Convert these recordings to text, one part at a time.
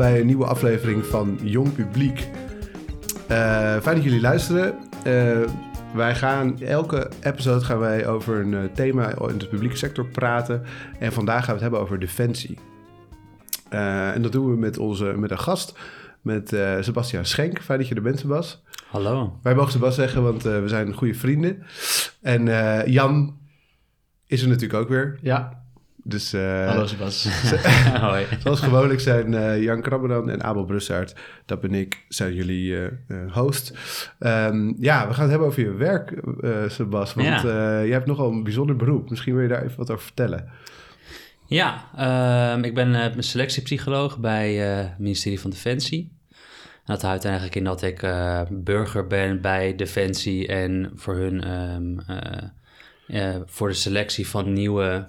Bij een nieuwe aflevering van Jong Publiek. Eh, fijn dat jullie luisteren. Eh, wij gaan elke episode gaan wij over een eh, thema in de publieke sector praten. En vandaag gaan we het hebben over defensie. Eh, en dat doen we met, onze, met een gast, met eh, Sebastian Schenk. Fijn dat je er bent, Sebas. Hallo. Wij mogen Sebas zeggen, want eh, we zijn goede vrienden. En eh, Jan is er natuurlijk ook weer. Ja, Dus eh, hallo Sebas. Hoi. Zoals gewoonlijk zijn eh, Jan Krabbedan en Abel Brussaert, dat ben ik, zijn jullie eh, eh, host. Ehm, ja, we gaan het hebben over je werk, eh Sebas. Want Ja. eh, je hebt nogal een bijzonder beroep. Misschien wil je daar even wat over vertellen. Ja, ehm, ik ben eh, selectiepsycholoog bij eh, het ministerie van Defensie. En dat houdt eigenlijk in dat ik eh, burger ben bij Defensie en voor hun ehm, eh, eh, voor de selectie van nieuwe eh,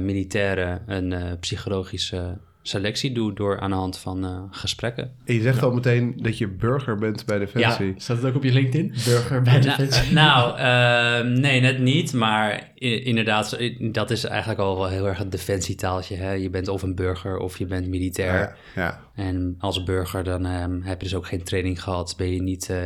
militairen een eh, psychologische selectie doe door aan de hand van eh, gesprekken. En je zegt al meteen dat je burger bent bij Defensie. Staat het ook op je LinkedIn? Burger bij Defensie. Nou, ehm, nee, net niet. Maar inderdaad, dat is eigenlijk al wel heel erg het defensietaaltje. Hè? Je bent of een burger of je bent militair. Ja, ja. En als burger dan ehm, heb je dus ook geen training gehad. Ben je niet eh,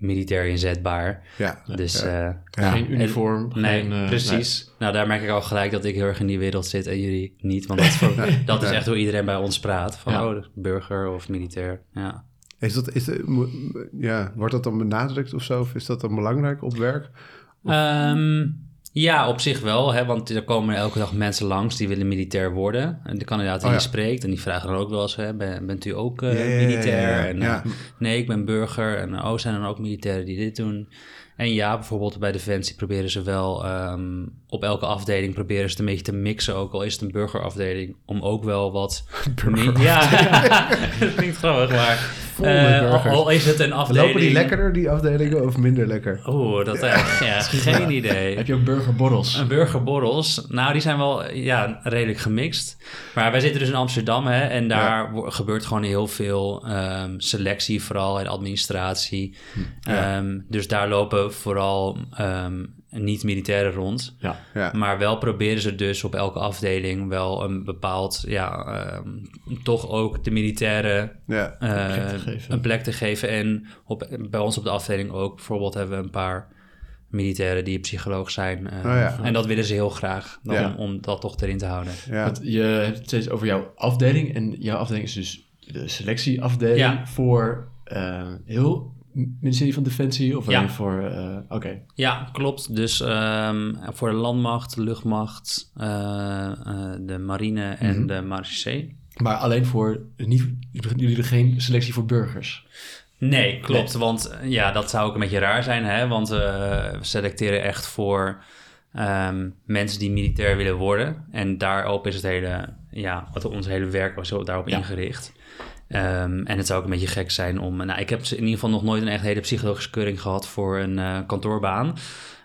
militair inzetbaar. ja. Dus ja. eh, Ja. Geen uniform. nee, geen, eh, precies. Nou, daar merk ik al gelijk dat ik heel erg in die wereld zit en jullie niet. Want dat, is voor- dat is Ja. echt hoe iedereen bij ons praat. Van, Ja. oh, burger of militair. Ja. Is dat, is ja, wordt dat dan benadrukt of zo? Of is dat dan belangrijk op werk? Ehm, ja, op zich wel, hè, want er komen elke dag mensen langs die willen militair worden. En de kandidaat die Oh, ja. spreekt, en die vragen dan ook wel eens, hè, ben, bent u ook eh, militair? En, eh, nee, ik ben burger. En oh, zijn er dan ook militairen die dit doen? En ja, bijvoorbeeld bij Defensie proberen ze wel, ehm, op elke afdeling proberen ze het een beetje te mixen, ook al is het een burgerafdeling, om ook wel wat... Burger. Ja, dat klinkt grappig, maar... eh, al, is het een afdeling... Lopen die lekkerder, die afdelingen, of minder lekker? Oeh, dat eh, ja, geen idee. Heb je ook burgerborrels? Een burgerborrels, nou die zijn wel ja, redelijk gemixt. Maar wij zitten dus in Amsterdam hè, en daar gebeurt gewoon heel veel ehm, selectie vooral en administratie. Ja. Ehm, dus daar lopen vooral ehm, niet-militairen rond. Ja. Ja. Maar wel proberen ze dus op elke afdeling wel een bepaald, ja, ehm, toch ook de militairen Ja. eh, plek een plek te geven. En op, bij ons op de afdeling ook, bijvoorbeeld hebben we een paar militairen die psycholoog zijn. eh, Oh ja. En dat willen ze heel graag, dan, Ja. om, om dat toch erin te houden. ja. Want je hebt het steeds over jouw afdeling. En jouw afdeling is dus de selectieafdeling Ja. voor eh, heel ministerie van Defensie? Of alleen Ja. voor... eh, Oké. Ja, klopt. Dus ehm, voor de landmacht, de luchtmacht, eh, eh, de marine en Mhm. de marechaussee. Maar alleen voor... Niet, jullie doen geen selectie voor burgers? Nee, klopt. Want ja, dat zou ook een beetje raar zijn, hè? Want we selecteren echt voor ehm, mensen die militair willen worden. En daarop is het hele, ja, wat ons hele werk was zo daarop Ja. ingericht. Ehm, en het zou ook een beetje gek zijn om... Nou, ik heb in ieder geval nog nooit een echt hele psychologische keuring gehad voor een eh, kantoorbaan.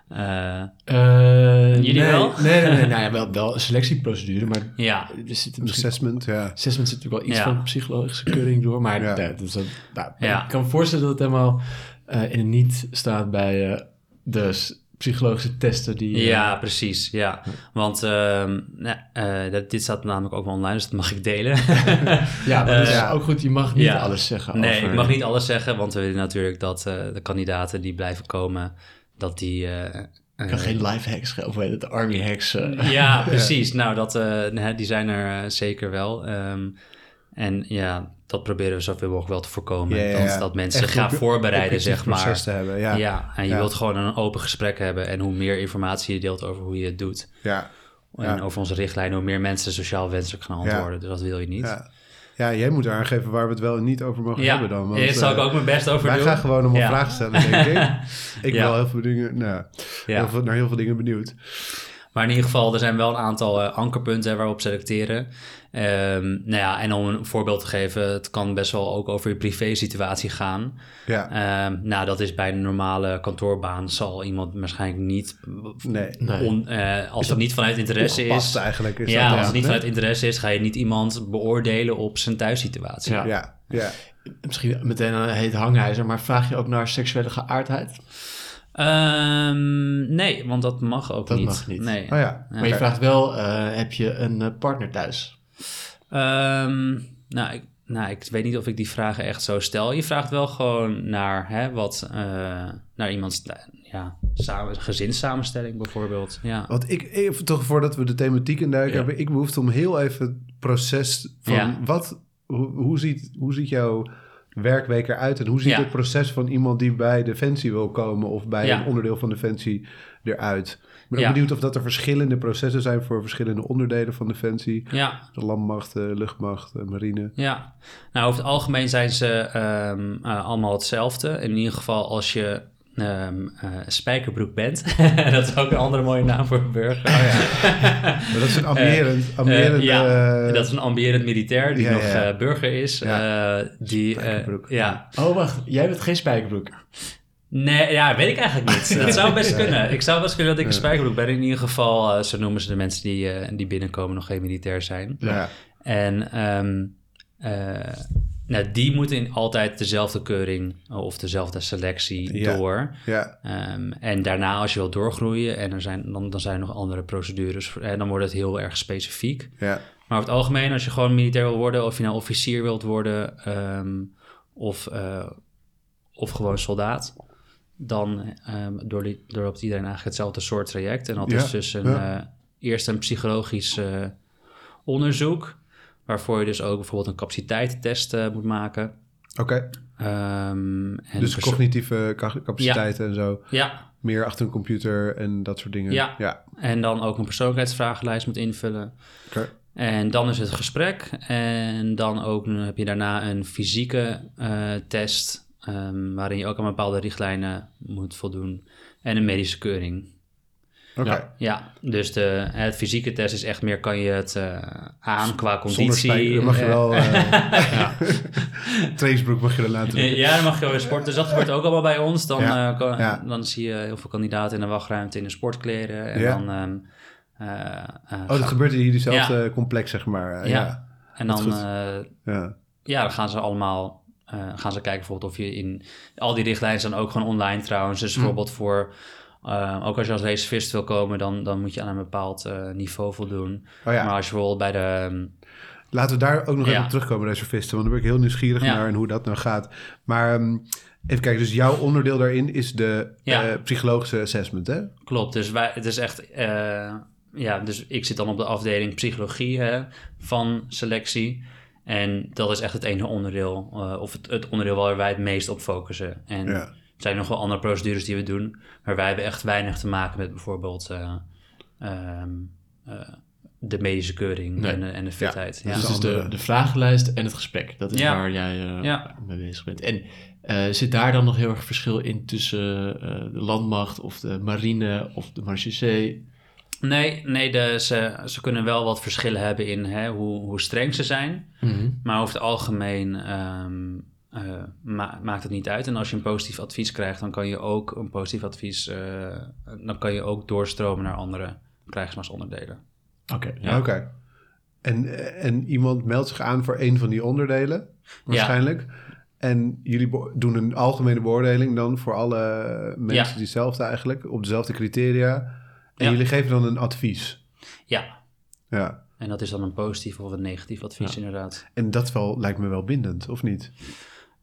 Eh, Eh, Jullie nee, wel? Nee, nee, nee. nou ja, wel, wel een selectieprocedure, maar ja, er zit misschien Assessment, ja. Assessment zit natuurlijk wel iets Ja. van psychologische keuring door, maar Ja. dat is een- nou, Ja. ik kan me voorstellen dat het helemaal eh, in het niet staat bij eh, de psychologische testen die... eh, ja, precies. Ja. Want ehm, nou, eh, dat, dit staat namelijk ook wel online, dus dat mag ik delen. ja, maar dat is Eh, ook goed. Je mag niet alles zeggen Nee, over... ik mag niet alles zeggen, want we willen natuurlijk dat de kandidaten die blijven komen, dat die... Ik kan geen live hacks of weet het, de army hacks. Ja, precies. Nou, dat, die zijn er zeker wel. Ehm, en ja, dat proberen we zoveel mogelijk wel te voorkomen. Ja, ja, ja. Dat, mensen Echt gaan een voorbereiden, zeg maar. te hebben, ja. Ja, en je Ja. wilt gewoon een open gesprek hebben. En hoe meer informatie je deelt over hoe je het doet. Ja. En Ja. over onze richtlijnen, hoe meer mensen sociaal wenselijk gaan antwoorden. Dus dat wil je niet. Ja. ja, jij moet aangeven waar we het wel en niet over mogen Ja, hebben dan. Want, daar zal ik eh, ook mijn best over Wij doen. gaan gewoon allemaal Ja. vragen stellen, denk ik. Ik ben Ja. wel heel veel dingen, nou, Ja. heel veel, naar heel veel dingen benieuwd. Maar in ieder geval, er zijn wel een aantal eh, ankerpunten waar we op selecteren. Ehm, nou ja, en om een voorbeeld te geven, het kan best wel ook over je privé-situatie gaan. Ja, Ehm, nou, dat is bij een normale kantoorbaan zal iemand waarschijnlijk niet, nee. Nee. on- eh, als het niet vanuit interesse is. eigenlijk is Ja, dat, als het niet vanuit interesse is, ga je niet iemand beoordelen op zijn thuissituatie. Ja. Ja, ja. Misschien meteen een heet hangijzer, maar vraag je ook naar seksuele geaardheid? Ehm, nee, want dat mag ook Dat niet. mag niet. Nee. Oh ja. Maar je vraagt wel, eh, heb je een eh, partner thuis? Ehm, nou, ik, nou, ik weet niet of ik die vragen echt zo stel. Je vraagt wel gewoon naar hè, wat, eh, naar iemands ja, samen, gezinssamenstelling bijvoorbeeld. Ja. Want ik, even toch voordat we de thematiek induiken, Ja. hebben ik behoefte om heel even het proces van Ja. wat, hoe, hoe, ziet, hoe ziet jouw werkweek eruit en hoe ziet Ja. het proces van iemand die bij Defensie wil komen of bij Ja. een onderdeel van Defensie eruit? Ik ben ook Ja. benieuwd of dat er verschillende processen zijn voor verschillende onderdelen van Defensie. ja, De landmacht, de luchtmacht, de marine. Ja, nou over het algemeen zijn ze ehm, eh, allemaal hetzelfde. In ieder geval als je ehm, eh, spijkerbroek bent. dat is ook een andere mooie naam voor een burger. Maar dat is een ambiërend, ambiërend Eh, ja, eh, dat is een ambiërend militair die ja, nog ja, ja. eh, burger is. Ja. eh, die, eh, ja. Oh, wacht. Jij bent geen spijkerbroek. Nee, ja, weet ik eigenlijk niet. Dat zou best kunnen. Ik zou best kunnen dat ik een Ja. spijkerbroek ben. In ieder geval, eh, zo noemen ze de mensen die, eh, die binnenkomen nog geen militair zijn. ja. En ehm, eh, nou, die moeten in altijd dezelfde keuring of dezelfde selectie Ja. door. Ja, Ehm, en daarna, als je wilt doorgroeien, en er zijn, dan, dan zijn er nog andere procedures, en dan wordt het heel erg specifiek. ja. Maar over het algemeen, als je gewoon militair wil worden, of je nou officier wilt worden, ehm, of, eh, of gewoon soldaat, dan ehm, doorloopt iedereen eigenlijk hetzelfde soort traject. En dat is dus een, eh, eerst een psychologisch eh, onderzoek, waarvoor je dus ook bijvoorbeeld een capaciteitstest eh, moet maken. Oké, Ehm, en dus cognitieve ca- capaciteiten en zo. Ja, Meer achter een computer en dat soort dingen. Ja. ja. en dan ook een persoonlijkheidsvragenlijst moet invullen. Oké. En dan is het gesprek. En dan ook heb je daarna een fysieke eh, test. ehm, waarin je ook aan bepaalde richtlijnen moet voldoen. En een medische keuring. Ja. Ja, dus de, het fysieke test is echt meer kan je het eh, aan qua conditie. spijker mag je wel... trainingsbroek mag je er laten doen. Ja, dan mag je wel weer sporten. Dus dat gebeurt ook allemaal bij ons. Dan, Ja, eh, kan- dan zie je heel veel kandidaten in de wachtruimte in de sportkleren. En Ja. dan... ehm, eh, eh, Oh, dat gebeurt in jullie complex, zeg maar. Ja. En dan, ja. ja, dan gaan ze allemaal gaan ze kijken bijvoorbeeld of je in... Al die richtlijnen zijn ook gewoon online trouwens. Dus Hm. bijvoorbeeld voor... eh, ook als je als reservist wil komen, dan, dan moet je aan een bepaald eh, niveau voldoen. Oh ja, Maar als je bijvoorbeeld bij de... ehm, laten we daar ook nog Ja. even op terugkomen, reservisten. Want daar ben ik heel nieuwsgierig Ja. naar en hoe dat nou gaat. Maar ehm, even kijken, dus jouw onderdeel daarin is de eh, psychologische assessment, hè? Klopt, dus wij, het is echt... eh, ja, dus ik zit dan op de afdeling psychologie hè, van selectie. En dat is echt het ene onderdeel, of het, het onderdeel waar wij het meest op focussen. En Ja. Er zijn nog wel andere procedures die we doen, maar wij hebben echt weinig te maken met bijvoorbeeld eh, ehm, eh, de medische keuring Nee. en, de- en de fitheid. Ja. Dus de het is de, de vragenlijst en het gesprek. Dat is Ja. waar jij eh, Ja. mee bezig bent. En eh, zit daar dan nog heel erg verschil in tussen eh, de landmacht of de marine of de marechaussee? Nee, nee de, ze, ze kunnen wel wat verschillen hebben in hè, hoe, hoe streng ze zijn. Maar over het algemeen ehm, ma- maakt het niet uit. En als je een positief advies krijgt, dan kan je ook een positief advies, eh, dan kan je ook doorstromen naar andere krijgsmachtsonderdelen. Oké, ja. Oké. En, en iemand meldt zich aan voor een van die onderdelen, waarschijnlijk. En jullie doen een algemene beoordeling dan voor alle mensen Ja. die hetzelfde eigenlijk, op dezelfde criteria. En jullie geven dan een advies. Ja, Ja. en dat is dan een positief of een negatief advies inderdaad. En dat wel, lijkt me wel bindend, of niet?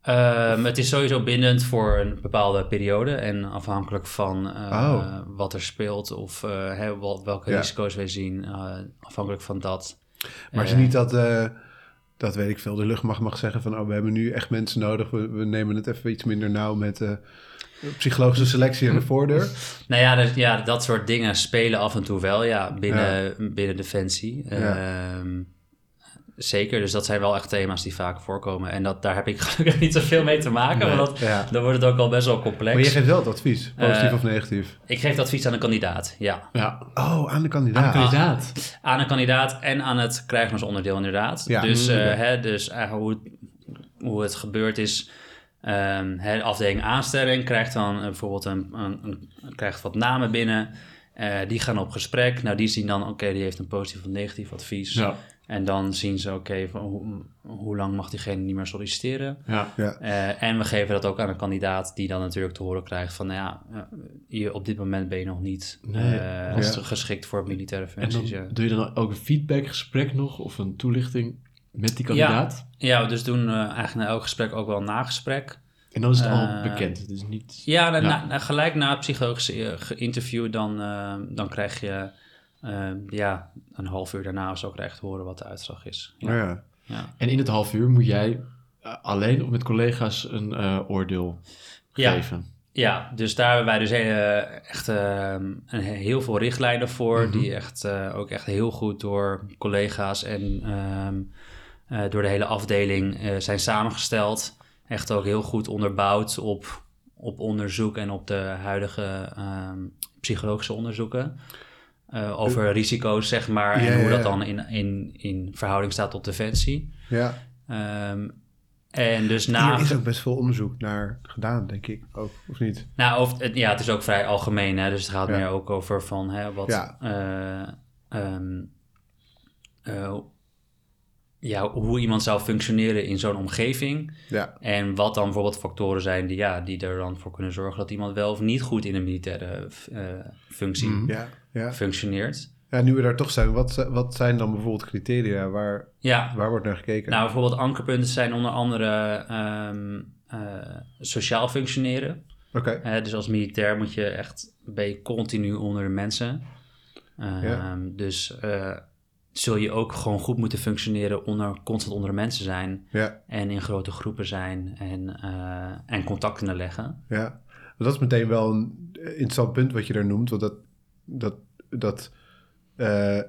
Ehm, het is sowieso bindend voor een bepaalde periode en afhankelijk van eh, Oh. wat er speelt of eh, wel- welke Ja. risico's wij zien, eh, afhankelijk van dat. Maar is niet dat, dat weet ik veel, de luchtmacht mag zeggen van... oh, we hebben nu echt mensen nodig, we, we nemen het even iets minder nauw met psychologische selectie aan de voordeur. Nou ja, dat, ja, dat soort dingen spelen af en toe wel, ja, binnen, binnen Defensie. Ja. Ehm, zeker, dus dat zijn wel echt thema's die vaak voorkomen. En dat, daar heb ik gelukkig niet zoveel mee te maken, Nee. want Ja. dan wordt het ook al best wel complex. Maar je geeft wel het advies, positief Eh, of negatief. Ik geef het advies aan een kandidaat, ja. Ja, Oh, aan de kandidaat. kandidaat. Aan een kandidaat en aan het krijgsmansonderdeel inderdaad. Ja. Dus, Mm, eh, hè, dus eigenlijk hoe, het, hoe het gebeurd is... ehm, hè, de afdeling aanstelling krijgt dan bijvoorbeeld een, een, een- krijgt wat namen binnen. Eh, die gaan op gesprek. Nou, die zien dan, oké, die heeft een positief of negatief advies. Ja, En dan zien ze, oké, hoe, hoe lang mag diegene niet meer solliciteren? ja. Ja. Eh, en we geven dat ook aan een kandidaat die dan natuurlijk te horen krijgt van, nou ja, eh, je, op dit moment ben je nog niet Nee, eh, ja. geschikt voor militaire En dan functies. ja. doe je dan ook een feedbackgesprek nog of een toelichting? met die kandidaat? Ja, we dus doen eh, eigenlijk na elk gesprek ook wel een nagesprek. En dan is het al Eh, bekend. Dus niet... Ja, na, Ja. na- na- gelijk na het psychologische eh, interview, dan, eh, dan krijg je eh, ja, een half uur daarna of zo krijg je te horen wat de uitslag is. Ja. Oh ja. Ja. En in het half uur moet jij eh, alleen of met collega's een eh, oordeel Ja. geven. Ja, dus daar hebben wij dus eh, echt eh, een, heel veel richtlijnen voor, Mhm. die echt eh, ook echt heel goed door collega's en ehm, eh, door de hele afdeling eh, zijn samengesteld. Echt ook heel goed onderbouwd op, op onderzoek en op de huidige ehm, psychologische onderzoeken. Eh, over risico's, zeg maar, Ja, en hoe ja, dat dan in, in, in verhouding staat tot defensie. ja. Ehm, en dus na... is ook best veel onderzoek naar gedaan, denk ik ook, of niet? Nou, over, het, ja, het is ook vrij algemeen, hè, dus het gaat Ja. meer ook over van hè, wat. Ja. eh, ehm, eh, ja, hoe iemand zou functioneren in zo'n omgeving. Ja, En wat dan bijvoorbeeld factoren zijn die, ja, die er dan voor kunnen zorgen dat iemand wel of niet goed in een militaire functie Mhm. ja, ja. functioneert. ja. Nu we daar toch zijn, wat, wat zijn dan bijvoorbeeld criteria? Waar, Ja, waar wordt naar gekeken? nou bijvoorbeeld ankerpunten zijn onder andere ehm, eh, sociaal functioneren. Oké, Hè, dus als militair moet je echt, ben je continu onder de mensen. Ehm, Ja. Dus eh, zul je ook gewoon goed moeten functioneren onder, constant onder de mensen zijn. ja, En in grote groepen zijn en, eh, en contact kunnen leggen. ja. Dat is meteen wel een interessant punt wat je daar noemt, want dat, dat, dat, eh,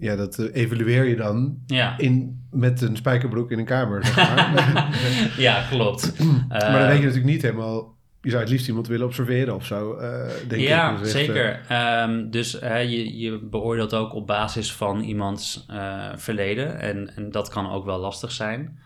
ja, dat eh, evalueer je dan Ja, in, met een spijkerbroek in een kamer, zeg maar. ja klopt. maar dan Eh, weet je natuurlijk niet helemaal... Je zou het liefst iemand willen observeren of zo, eh, denk ik. ja, Dus zeker. Ehm, dus je, je beoordeelt ook op basis van iemands eh, verleden. En, en dat kan ook wel lastig zijn.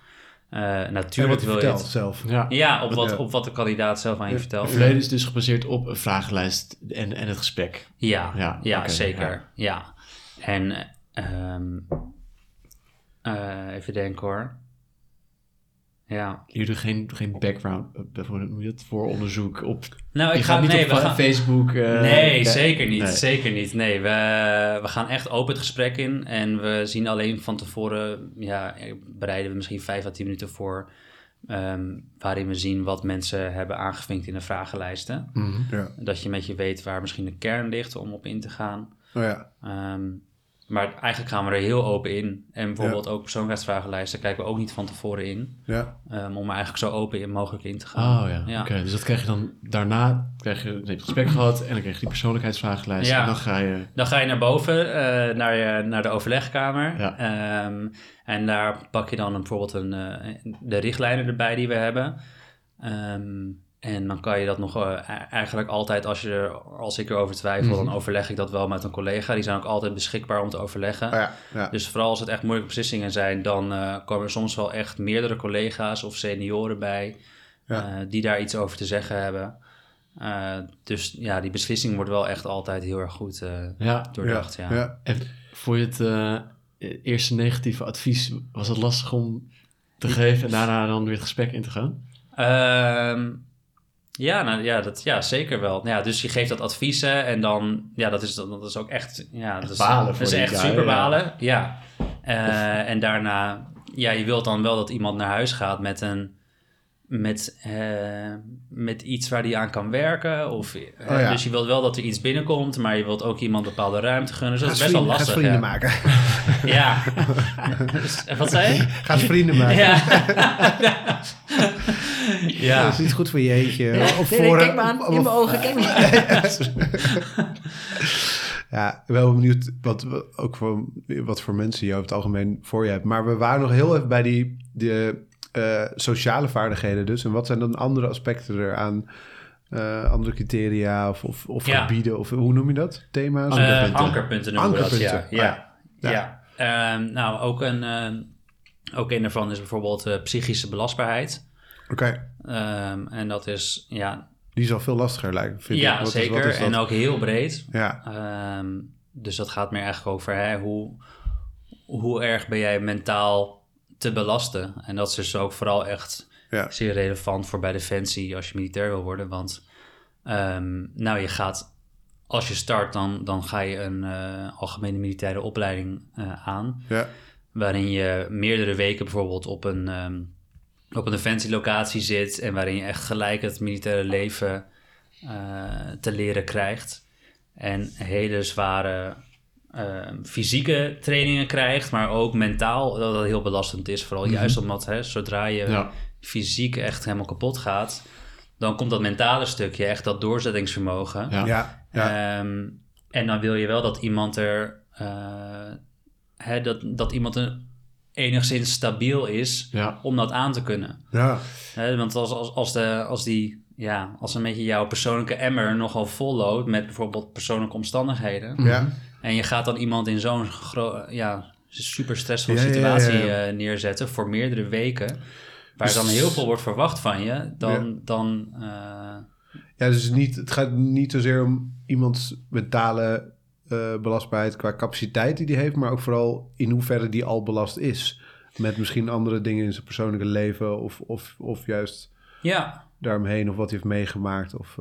Eh, eh, en natuurlijk wil je vertelt het- zelf. Ja. Ja, op wat, Ja. op wat de kandidaat zelf aan je Ja. vertelt. Het verleden is dus gebaseerd op een vragenlijst en, en het gesprek. Ja, Ja, ja, zeker. Ja. En ehm, eh, even denken hoor. Ja. Jullie geen, geen background, eh, noem je dat, voor onderzoek op... Nou, je ik gaat ga niet nee, op we fa- gaan, Facebook... eh, nee, zeker niet. nee. Zeker niet. Nee, we, we gaan echt open het gesprek in. En we zien alleen van tevoren, ja, bereiden we misschien vijf à tien minuten voor. ehm, waarin we zien wat mensen hebben aangevinkt in de vragenlijsten. Mhm. Ja. Dat je met je weet waar misschien de kern ligt om op in te gaan. Oh ja, Ehm, maar eigenlijk gaan we er heel open in. En bijvoorbeeld ook persoonlijkheidsvragenlijsten kijken we ook niet van tevoren in. ja. ehm, om er eigenlijk zo open in mogelijk in te gaan. Oh ja, Ja. oké. Dus dat krijg je dan daarna, krijg je, dan heb je het gesprek gehad en dan krijg je die persoonlijkheidsvragenlijst. Ja. En dan ga je... Dan ga je naar boven, eh, naar, je, naar de overlegkamer. Ja. Ehm, en daar pak je dan een, bijvoorbeeld een, eh, de richtlijnen erbij die we hebben. Ehm, en dan kan je dat nog eh, e- eigenlijk altijd, als, je er, als ik erover twijfel, Mhm. dan overleg ik dat wel met een collega. Die zijn ook altijd beschikbaar om te overleggen. Oh ja, ja. Dus vooral als het echt moeilijke beslissingen zijn, dan eh, komen er soms wel echt meerdere collega's of senioren bij Ja. eh, die daar iets over te zeggen hebben. Eh, dus ja, die beslissing wordt wel echt altijd heel erg goed eh, Ja. doordacht. Ja. ja. En vond je het eh, eerste negatieve advies, was het lastig om te geven en daarna dan weer het gesprek in te gaan? Ja, nou, ja, dat, ja, zeker wel. Ja, dus je geeft dat adviezen en dan, ja, dat is, dat is ook echt, ja, dat is, balen dat voor is die echt guy, super balen. Ja. Eh, en daarna, ja, je wilt dan wel dat iemand naar huis gaat met een, met, eh, met iets waar die aan kan werken. Of, eh, Oh ja. Dus je wilt wel dat er iets binnenkomt, maar je wilt ook iemand bepaalde ruimte gunnen. Dus dat is best wel lastig. vrienden ja. maken. Ja. Wat zei je? Ga eens vrienden maken. Ja. Dat ja. is niet goed voor je eentje. Of Nee, kijk me aan, in mijn ogen, kijk me aan. Ja, wel benieuwd wat, wat- ook voor, wat voor mensen je over het algemeen voor je hebt. Maar we waren nog heel even bij die de, eh, sociale vaardigheden dus. En wat zijn dan andere aspecten eraan? eh andere criteria of, of, of Ja. gebieden? Of hoe noem je dat? Thema's? Eh, Ankerpunten. ankerpunten noemen we dat, ja. Ankerpunten, Ja. oh ja. ja. Ehm, nou, ook een, ook een daarvan is bijvoorbeeld eh, psychische belastbaarheid. Oké, Ehm, en dat is, ja, die zal veel lastiger lijken, vind ik. ja Wat is- zeker. is en ook heel breed. Ja, Ehm, dus dat gaat meer eigenlijk over hè, hoe, hoe erg ben jij mentaal te belasten. En dat is dus ook vooral echt ja, zeer relevant voor bij Defensie als je militair wil worden. Want ehm, nou, je gaat, als je start, dan, dan ga je een eh, algemene militaire opleiding eh, aan. ja, waarin je meerdere weken bijvoorbeeld op een, ehm, op een defensielocatie zit en waarin je echt gelijk het militaire leven eh, te leren krijgt. En hele zware ehm, fysieke trainingen krijgt, maar ook mentaal dat dat heel belastend is. Vooral juist omdat hè, zodra je Ja. fysiek echt helemaal kapot gaat, dan komt dat mentale stukje, echt dat doorzettingsvermogen. Ja. Ja, ja. Ehm, en dan wil je wel dat iemand er, eh, hè, dat, dat iemand een, enigszins stabiel is Ja. om dat aan te kunnen. ja. Hè, want als, als, als, de, als die, ja, als een beetje jouw persoonlijke emmer nogal vol loopt met bijvoorbeeld persoonlijke omstandigheden. ja. En je gaat dan iemand in zo'n ja, super stressvolle situatie eh, neerzetten voor meerdere weken. Waar dan heel veel wordt verwacht van je, dan, dan eh, Ja, dus niet, het gaat niet zozeer om iemands mentale eh, belastbaarheid qua capaciteit die die heeft, maar ook vooral in hoeverre die al belast is. Met misschien andere dingen in zijn persoonlijke leven of, of, of juist ja, daaromheen of wat hij heeft meegemaakt. Of,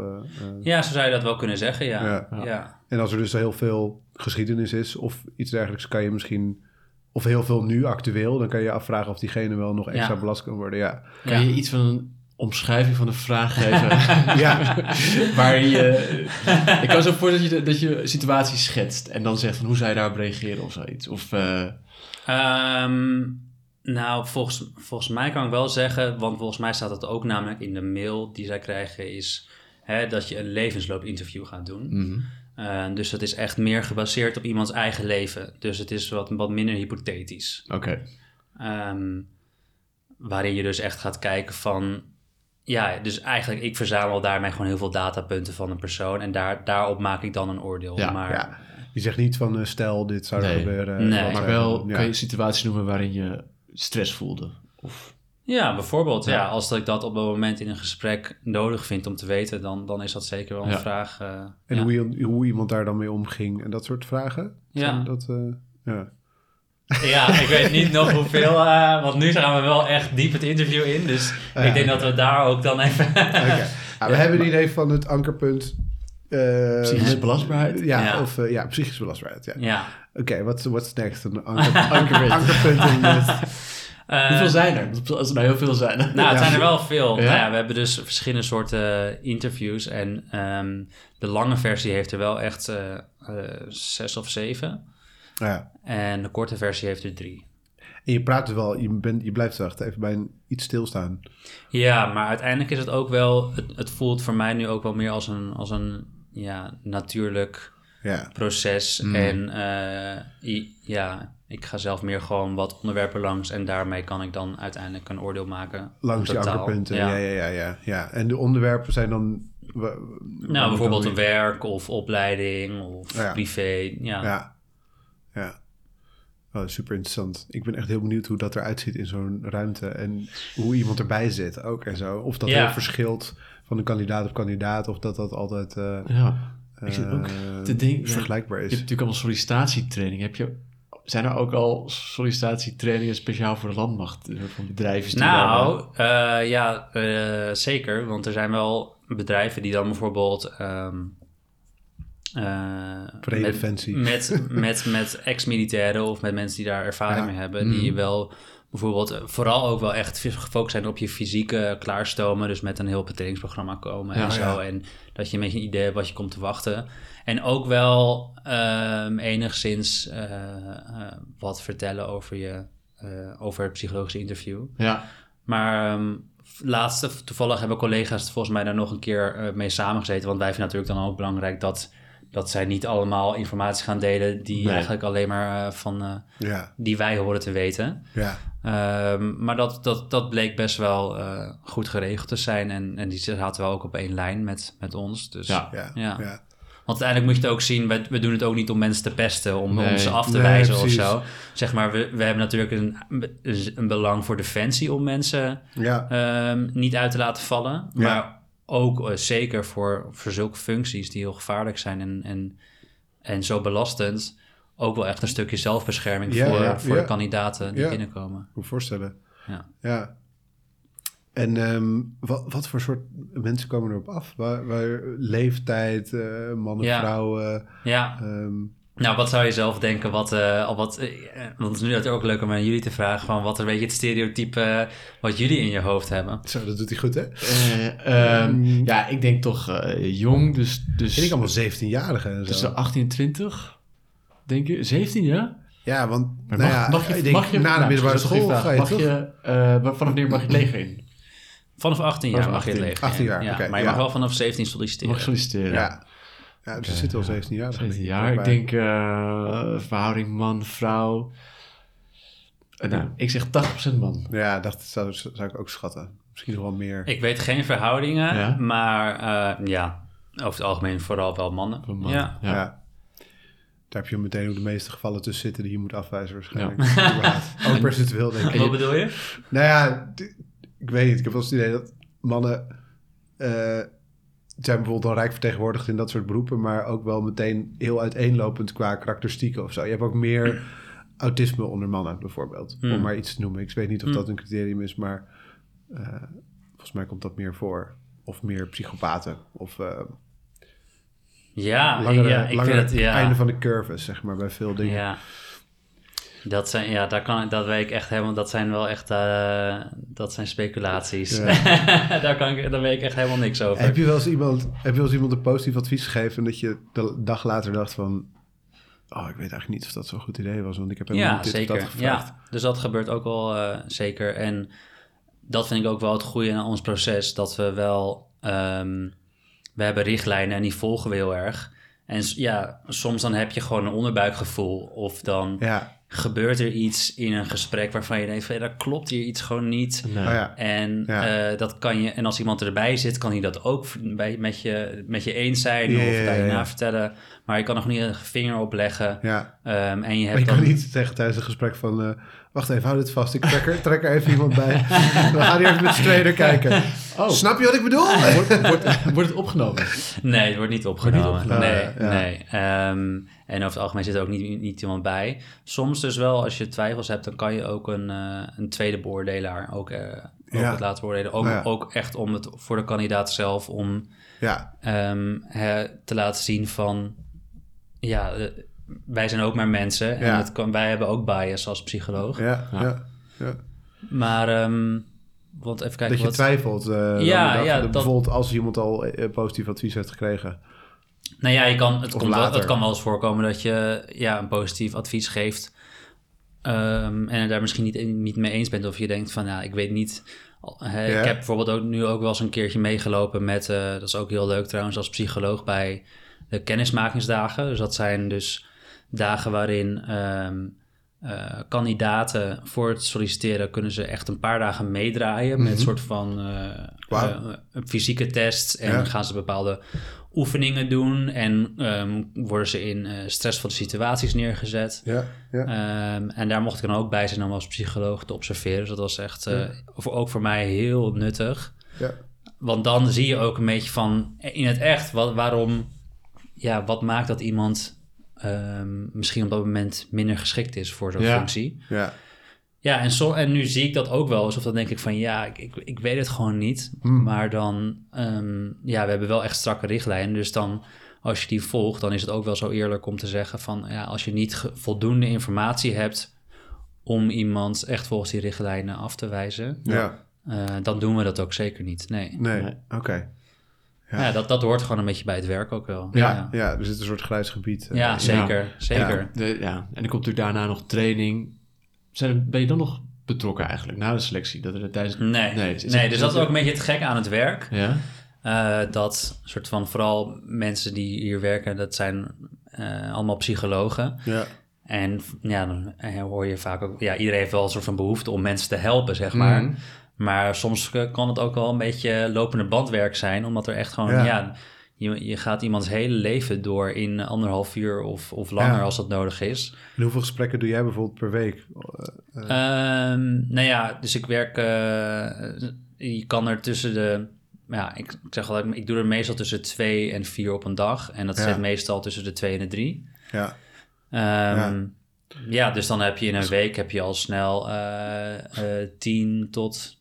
ja, zo zou je dat wel kunnen zeggen. Ja. ja. ja. En als er dus heel veel geschiedenis is of iets dergelijks, kan je misschien, of heel veel nu actueel, dan kan je je afvragen of diegene wel nog extra Ja. belast kan worden. Ja, Kan je iets van een omschrijving van de vraag geven? ja. waar je... ik kan zo voor dat je, dat je situatie schetst en dan zegt van hoe zou je daarop reageren of zoiets. Of, eh, Ehm, nou, volgens, volgens mij kan ik wel zeggen, want volgens mij staat het ook namelijk in de mail die zij krijgen, is hè, dat je een levensloopinterview gaat doen. mhm. Eh, dus dat is echt meer gebaseerd op iemands eigen leven. Dus het is wat, wat minder hypothetisch. Oké. Ehm, waarin je dus echt gaat kijken van... Ja, dus eigenlijk, ik verzamel daarmee gewoon heel veel datapunten van een persoon. En daar, daarop maak ik dan een oordeel. Ja, maar ja. Je zegt niet van, eh, stel, dit zou er Nee. gebeuren. Nee. wat Maar wel doen? kan je Ja. een situatie noemen waarin je stress voelde. Of, Ja, bijvoorbeeld. Ja. Ja. als dat ik dat op een moment in een gesprek nodig vind om te weten, dan, dan is dat zeker wel een Ja. vraag. eh, En ja. hoe, je, hoe iemand daar dan mee omging en dat soort vragen? Ja. Dat, eh, ja. Ja, ik weet niet nog hoeveel, eh, want nu gaan we wel echt diep het interview in. Dus ik denk dat we daar ook dan even... Oké. Ja, we hebben het idee van het ankerpunt. eh, Psychische belastbaarheid? Ja, Ja. of ja, psychische belastbaarheid. Ja. ja. Oké, wat what's next? Een anker, ankerpunt. ankerpunt in Eh, Hoeveel zijn er? Als er nou heel veel zijn. Nou, het zijn er wel veel. Ja? Nou ja, we hebben dus verschillende soorten interviews. En ehm, de lange versie heeft er wel echt eh, eh, zes of zeven. ja. En de korte versie heeft er drie. En je praat dus wel, je, bent, je blijft wacht even bij een, iets stilstaan. Ja, maar uiteindelijk is het ook wel... Het, het voelt voor mij nu ook wel meer als een, als een ja, natuurlijk Ja, proces. Mm. En eh, i- ja, ik ga zelf meer gewoon wat onderwerpen langs. En daarmee kan ik dan uiteindelijk een oordeel maken. langs die Totaal. ankerpunten. Ja. Ja, ja, ja, ja, En de onderwerpen zijn dan... Nou, bijvoorbeeld een werk of opleiding of Ja. privé. Ja. Ja, ja. Oh, super interessant. Ik ben echt heel benieuwd hoe dat eruit ziet in zo'n ruimte. En hoe iemand erbij zit ook en zo. Of dat Ja. heel verschilt van een kandidaat op kandidaat. Of dat dat altijd eh, Ja. Ik zit ook eh, te denken- vergelijkbaar Je is. hebt natuurlijk allemaal sollicitatietraining. Heb je, zijn er ook al sollicitatietrainingen speciaal voor de landmacht? Van bedrijven Nou, eh, ja, eh, zeker. Want er zijn wel bedrijven die dan bijvoorbeeld... eh, Predefensie. Met, met, met, met ex-militairen of met mensen die daar ervaring Ja. mee hebben... Mhm. die wel bijvoorbeeld eh, vooral ook wel echt gefocust zijn op je fysieke klaarstomen. Dus met een heel trainingsprogramma komen Ja, en zo. ja. En dat je een beetje een idee hebt wat je komt te wachten. En ook wel ehm, enigszins eh, eh, wat vertellen over, je, over het psychologische interview. Ja, Maar ehm laatste, toevallig hebben collega's volgens mij daar nog een keer mee samengezeten. Want wij vinden natuurlijk dan ook belangrijk dat, dat zij niet allemaal informatie gaan delen die Nee. eigenlijk alleen maar eh, van eh, Ja, die wij horen te weten. ja. Ehm, maar dat, dat, dat bleek best wel eh, goed geregeld te zijn. En, en die zaten wel ook op één lijn met, met ons. Dus, Ja. Ja, Ja. ja. Want uiteindelijk moet je het ook zien, we, we doen het ook niet om mensen te pesten, om, Nee. om ze af te Nee, wijzen precies. of zo. Zeg maar, we, we hebben natuurlijk een, een belang voor defensie om mensen ja. ehm, niet uit te laten vallen. Ja. Maar ook eh, zeker voor, voor zulke functies die heel gevaarlijk zijn en, en, en zo belastend. Ook wel echt een stukje zelfbescherming Ja, voor, ja, voor ja. de kandidaten die binnenkomen. Ik me voorstellen. Ja. ja. En ehm, wat, wat voor soort mensen komen erop af? Waar, waar, leeftijd, eh, mannen, Ja. vrouwen. Ja, ehm, Nou, wat zou je zelf denken? Wat, eh, al wat, eh, want het is nu natuurlijk ook leuk om aan jullie te vragen van wat een beetje het stereotype eh, wat jullie in je hoofd hebben. Zo, dat doet hij goed, hè? Eh, ehm, ja, ik denk toch eh, jong, dus, dus Vind ik allemaal 17-jarigen en zo. tussen 18 en 20, denk je? 17, ja? Ja, want Maar nou mag, ja, mag je, ik denk, mag je na de nou, middelbare school ga je vraag. toch? Mag je, eh, vanaf wanneer mag je het leger in? Vanaf 18 jaar Vanaf mag je het 18. leger. 18 jaar, ja, oké, maar je ja. mag wel vanaf 17 solliciteren. Mag je solliciteren? Ja. Ja, dus er zitten al 17 jaar. 17 jaar. Ik denk eh, verhouding man-vrouw. Nou, ik zeg 80% man. Ja, dat zou, zou ik ook schatten. Misschien nog wel meer. Ik weet geen verhoudingen, Ja? maar eh, ja, over het algemeen vooral wel mannen. Ja. ja. Ja. Daar heb je meteen ook de meeste gevallen tussen zitten die je moet afwijzen waarschijnlijk. Überhaupt. ook percentueel denk ik. Wat bedoel je? Nou ja, ik weet niet. Ik heb wel eens het idee dat mannen eh, zijn bijvoorbeeld al rijk vertegenwoordigd in dat soort beroepen, maar ook wel meteen heel uiteenlopend qua karakteristieken of zo. Je hebt ook meer autisme onder mannen bijvoorbeeld, Hmm. om maar iets te noemen. Ik weet niet of Hmm. dat een criterium is, maar eh, volgens mij komt dat meer voor. Of meer psychopaten, of eh Ja, langere, ja ik langere vind het, ja. einde van de curve, zeg maar, bij veel dingen. Ja. Dat zijn, ja, daar kan dat weet ik echt helemaal, dat zijn wel echt, eh, dat zijn speculaties. daar, kan ik, daar weet ik echt helemaal niks over. Heb je wel eens iemand, heb je wel eens iemand een positief advies gegeven en dat je de dag later dacht van, oh, ik weet eigenlijk niet of dat zo'n goed idee was, want ik heb helemaal Ja, niet dit of dat gevraagd. Ja, dus dat gebeurt ook wel eh, zeker. En dat vind ik ook wel het goede in ons proces, dat we wel, ehm, we hebben richtlijnen en die volgen we heel erg. En ja, soms dan heb je gewoon een onderbuikgevoel of dan Ja, gebeurt er iets in een gesprek waarvan je denkt van ja, dat klopt hier iets gewoon niet. Nee. oh ja. En, Ja. eh, dat kan je, en als iemand erbij zit, kan hij dat ook bij, met, je, met je eens zijn of daar je na vertellen. Maar je kan nog niet een vinger opleggen. ja. Ehm, en je Maar hebt je kan niet zeggen tijdens een gesprek van, eh, wacht even, hou dit vast, ik trek er, trek er even iemand bij. We gaan hier even met z'n tweeën kijken. Oh, Snap je wat ik bedoel? wordt, wordt, wordt het opgenomen? Nee, het wordt niet opgenomen. opgenomen. Nee, ja. nee. Ehm, en over het algemeen zit er ook niet, niet iemand bij. Soms dus wel, als je twijfels hebt, dan kan je ook een, eh, een tweede beoordelaar ook, eh, ook Ja. het laten beoordelen. Ook, ja. ook echt om het voor de kandidaat zelf om Ja, ehm, te laten zien van... Ja, eh, wij zijn ook maar mensen. En Ja. het kan, wij hebben ook bias als psycholoog. ja, ja. Ja. ja. Maar, ehm, want even kijken Dat je wat... twijfelt. eh, Ja, dag. ja, Dat dat- Bijvoorbeeld als iemand al eh, positief advies heeft gekregen. Nou ja, je kan, het, komt wel, het kan wel eens voorkomen dat je ja, een positief advies geeft. ehm, en het daar misschien niet, niet mee eens bent. Of je denkt van, ja, ik weet niet. Ja. Ik heb bijvoorbeeld ook nu ook wel eens een keertje meegelopen met, eh, dat is ook heel leuk trouwens, als psycholoog bij de kennismakingsdagen. Dus dat zijn dus dagen waarin ehm, eh, kandidaten voor het solliciteren kunnen ze echt een paar dagen meedraaien met Mhm. een soort van eh, eh, fysieke test. En Ja. gaan ze bepaalde oefeningen doen en ehm, worden ze in stressvolle situaties neergezet. Ja, ja. Ehm, en daar mocht ik dan ook bij zijn om als psycholoog te observeren. Dus dat was echt voor, ook voor mij heel nuttig. ja. Want dan zie je ook een beetje van in het echt wat, waarom, ja, wat maakt dat iemand ehm, misschien op dat moment minder geschikt is voor zo'n Ja. functie. ja. Ja, en, zo, en nu zie ik dat ook wel eens. Of dan denk ik van ja, ik, ik, ik weet het gewoon niet. Hmm. Maar dan, ehm, ja, we hebben wel echt strakke richtlijnen. Dus dan, als je die volgt, dan is het ook wel zo eerlijk om te zeggen van ja, als je niet voldoende informatie hebt om iemand echt volgens die richtlijnen af te wijzen, ja. eh, dan doen we dat ook zeker niet. Nee. Nee, Nee. oké. Ja, Ja. dat, dat hoort gewoon een beetje bij het werk ook wel. Ja, ja. ja. er zit een soort grijs gebied. eh, Ja, zeker. Zeker. Ja, de- ja. En er komt natuurlijk daarna nog training. Zijn, ben je dan nog betrokken eigenlijk na de selectie? Dat er tijdens... Nee, Nee, dus dat is ook een beetje het gekke aan het werk. Ja? Eh, dat soort van vooral mensen die hier werken, dat zijn eh, allemaal psychologen. Ja, En ja, dan hoor je vaak ook, ja, iedereen heeft wel een soort van behoefte om mensen te helpen, zeg maar. Mhm. Maar soms eh, kan het ook wel een beetje lopende bandwerk zijn, omdat er echt gewoon, Ja. ja, je, je gaat iemands hele leven door in anderhalf uur of, of langer Ja. als dat nodig is. En hoeveel gesprekken doe jij bijvoorbeeld per week? Eh, Ehm, nou ja, dus ik werk, eh, je kan er tussen de, ja, ik, ik zeg wel, ik doe er meestal tussen twee en vier op een dag. En dat Ja. zit meestal tussen de twee en de drie. ja, Ehm, ja. dus dan heb je in een week heb je al snel eh, eh, 10 tot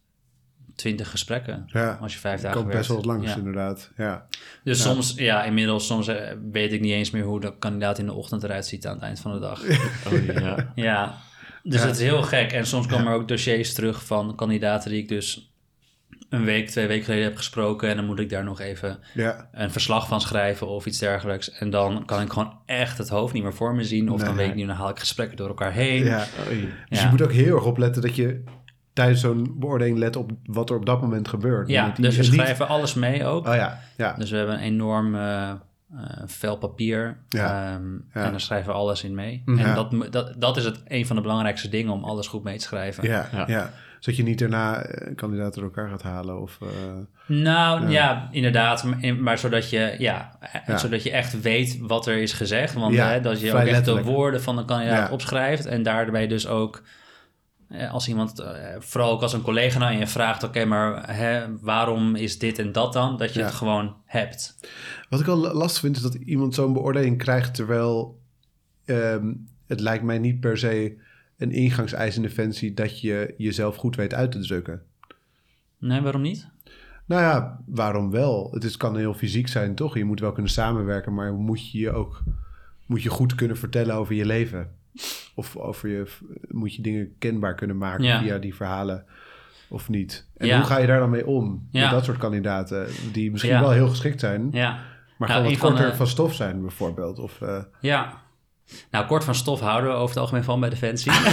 twintig gesprekken. Ja, Als je vijf dat dagen komt best wel werkt. wat langs Ja. inderdaad. Ja. Dus Ja. soms, ja, inmiddels, soms eh, weet ik niet eens meer hoe de kandidaat in de ochtend eruit ziet aan het eind van de dag. Oh, ja. Ja, dus Ja. het is heel gek. En soms komen Ja. er ook dossiers terug van kandidaten die ik dus een week, twee weken geleden heb gesproken. En dan moet ik daar nog even Ja. een verslag van schrijven of iets dergelijks. En dan kan ik gewoon echt het hoofd niet meer voor me zien. Of dan weet ik niet, dan haal ik gesprekken door elkaar heen. ja. Dus Ja. je moet ook heel erg opletten dat je tijdens zo'n beoordeling let op wat er op dat moment gebeurt. Ja, die- dus we niet- schrijven alles mee ook. Oh ja, ja. Dus we hebben een enorm eh, eh, vel papier. Ja. ehm, Ja. En daar schrijven we alles in mee. Ja. En dat, dat, dat is het, een van de belangrijkste dingen om alles goed mee te schrijven. Ja, ja. Ja. Zodat je niet daarna eh, kandidaten door elkaar gaat halen. Of, eh, Nou Ja. ja, inderdaad. Maar, maar zodat, je, ja, Ja. zodat je echt weet wat er is gezegd. Want Ja, hè, dat je ook echt letterlijk. de woorden van de kandidaat Ja. opschrijft. En daarbij dus ook, als iemand, eh, vooral ook als een collega naar je vraagt... oké, maar hè, waarom is dit en dat dan? Dat je Ja. het gewoon hebt. Wat ik al lastig vind is dat iemand zo'n beoordeling krijgt terwijl ehm, het lijkt mij niet per se een ingangseis in Defensie dat je jezelf goed weet uit te drukken. Nee, waarom niet? Nou ja, waarom wel? Het is, kan heel fysiek zijn, toch? Je moet wel kunnen samenwerken, maar moet je je ook moet je goed kunnen vertellen over je leven? Of over je, moet je dingen kenbaar kunnen maken Ja. via die verhalen of niet? En Ja. hoe ga je daar dan mee om? Met dat soort kandidaten die misschien wel heel geschikt zijn, Ja, maar Nou, gewoon wat van korter de- van stof zijn bijvoorbeeld. Of, eh, ja. Nou, kort van stof houden we over het algemeen van bij Defensie.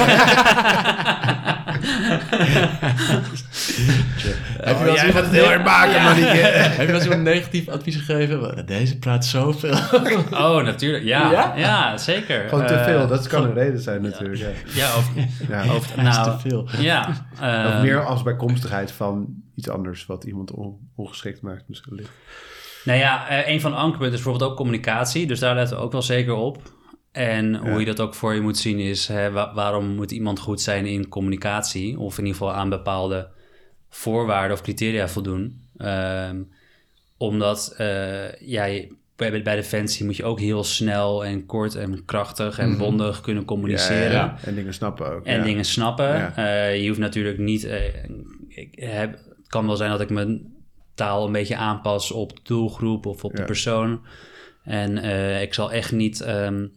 Heb je wel eens jij iemand- gaat het heel hard maken, Ja. Heb je wel eens negatief advies gegeven? Deze praat zoveel. oh, natuurlijk. Ja, ja? Ja? zeker. Gewoon te Eh, veel, dat kan een reden zijn natuurlijk. Ja. Ja, of, Ja. of Dat is nou, te veel. Ja. Of eh, meer als bijkomstigheid van iets anders wat iemand on- ongeschikt maakt misschien. Nou ja, eh, een van de ankerpunten is bijvoorbeeld ook communicatie. Dus daar letten we ook wel zeker op. En hoe Ja. je dat ook voor je moet zien is... Hè, wa- waarom moet iemand goed zijn in communicatie? Of in ieder geval aan bepaalde voorwaarden of criteria voldoen. Ehm, omdat ja, je- bij, bij Defensie moet je ook heel snel en kort en krachtig en Mhm. bondig kunnen communiceren. Ja, ja. En dingen snappen ook. En ja. dingen snappen. Eh, je hoeft natuurlijk niet. eh, ik heb, het kan wel zijn dat ik mijn taal een beetje aanpas op de doelgroep of op de persoon. En ik zal echt niet ehm,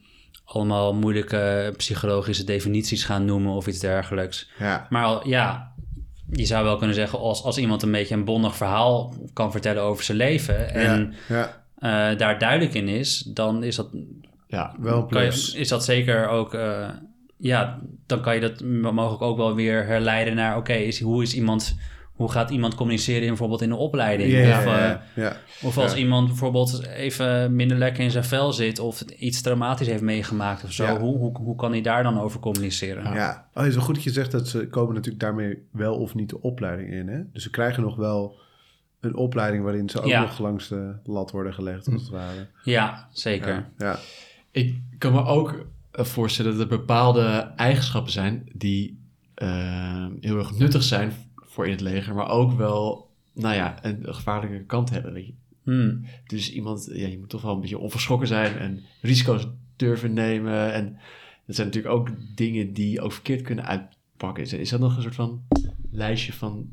allemaal moeilijke psychologische definities gaan noemen of iets dergelijks. Maar al, ja, je zou wel kunnen zeggen, als, als iemand een beetje een bondig verhaal kan vertellen over zijn leven en ja, eh, daar duidelijk in is, dan is dat Ja, wel je, plus. is dat zeker ook, eh, ja, dan kan je dat mogelijk ook wel weer herleiden naar, oké, is, hoe is iemand, hoe gaat iemand communiceren in, bijvoorbeeld in de opleiding? Ja, ja, of, ja, eh, ja. of als Ja. iemand bijvoorbeeld even minder lekker in zijn vel zit of iets traumatisch heeft meegemaakt of zo, Ja. hoe, hoe, hoe kan hij daar dan over communiceren? Ja, oh, het is wel goed dat je zegt dat ze komen natuurlijk daarmee wel of niet de opleiding in. Hè? Dus ze krijgen nog wel een opleiding waarin ze ook Ja. nog langs de lat worden gelegd, als het ware. Ja, zeker. Ja, ja. Ik kan me ook eh, voorstellen dat er bepaalde eigenschappen zijn die eh, heel erg nuttig zijn voor in het leger, maar ook wel, nou ja, een gevaarlijke kant hebben. Weet je. Hmm. Dus iemand, ja, je moet toch wel een beetje onverschrokken zijn en risico's durven nemen. En dat zijn natuurlijk ook dingen die ook verkeerd kunnen uitpakken. Is, is dat nog een soort van lijstje van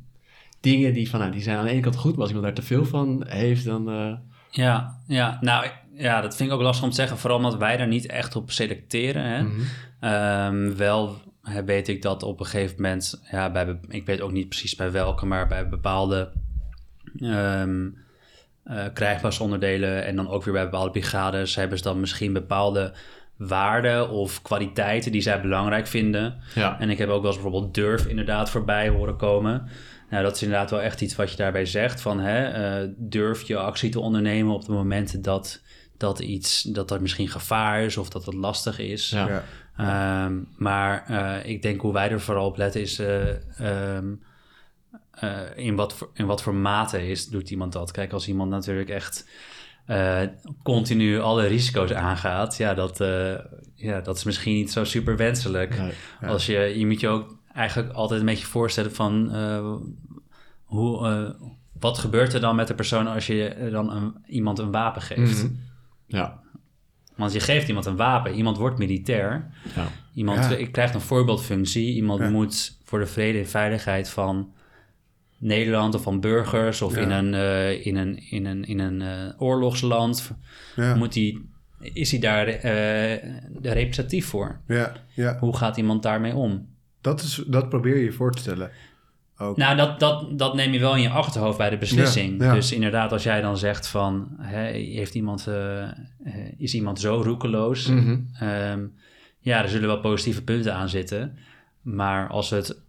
dingen die, van, nou, die zijn aan de ene kant goed, maar als iemand daar te veel van heeft, dan... eh, Ja, ja, nou ja, dat vind ik ook lastig om te zeggen, vooral omdat wij daar niet echt op selecteren. Hè? mhm. Ehm, wel weet ik dat op een gegeven moment, ja, bij, ik weet ook niet precies bij welke, maar bij bepaalde ehm eh, krijgsmachtonderdelen en dan ook weer bij bepaalde brigades hebben ze dan misschien bepaalde waarden of kwaliteiten die zij belangrijk vinden. ja. En ik heb ook wel eens bijvoorbeeld durf inderdaad voorbij horen komen. Nou, dat is inderdaad wel echt iets wat je daarbij zegt. Van hè, eh, durf je actie te ondernemen op de momenten dat, dat iets, dat er misschien gevaar is of dat het lastig is. Ja. Ja. Ehm, maar eh, ik denk hoe wij er vooral op letten is eh, ehm, eh, in, wat voor, in wat voor mate is, doet iemand dat. Kijk, als iemand natuurlijk echt eh, continu alle risico's aangaat, ja, dat, eh, ja, dat is misschien niet zo super wenselijk. Nee. Ja. Als je, je moet je ook eigenlijk altijd een beetje voorstellen van eh, hoe, eh, wat gebeurt er dan met de persoon als je dan een, iemand een wapen geeft? Mhm. Ja. Want je geeft iemand een wapen, iemand wordt militair, Ja. iemand Ja. krijgt een voorbeeldfunctie, iemand Ja. moet voor de vrede en veiligheid van Nederland of van burgers of Ja. in een, eh, in een, in een, in een eh, oorlogsland? Ja, Moet die, is hij daar eh, representatief voor? ja, ja. Hoe gaat iemand daarmee om? Dat, is, dat probeer je je voor te stellen. Ook. Nou, dat, dat, dat neem je wel in je achterhoofd bij de beslissing. Ja, ja. Dus inderdaad, als jij dan zegt van... Hè, heeft iemand, eh, eh, is iemand zo roekeloos? Mhm. Ehm, ja, er zullen wel positieve punten aan zitten. Maar als het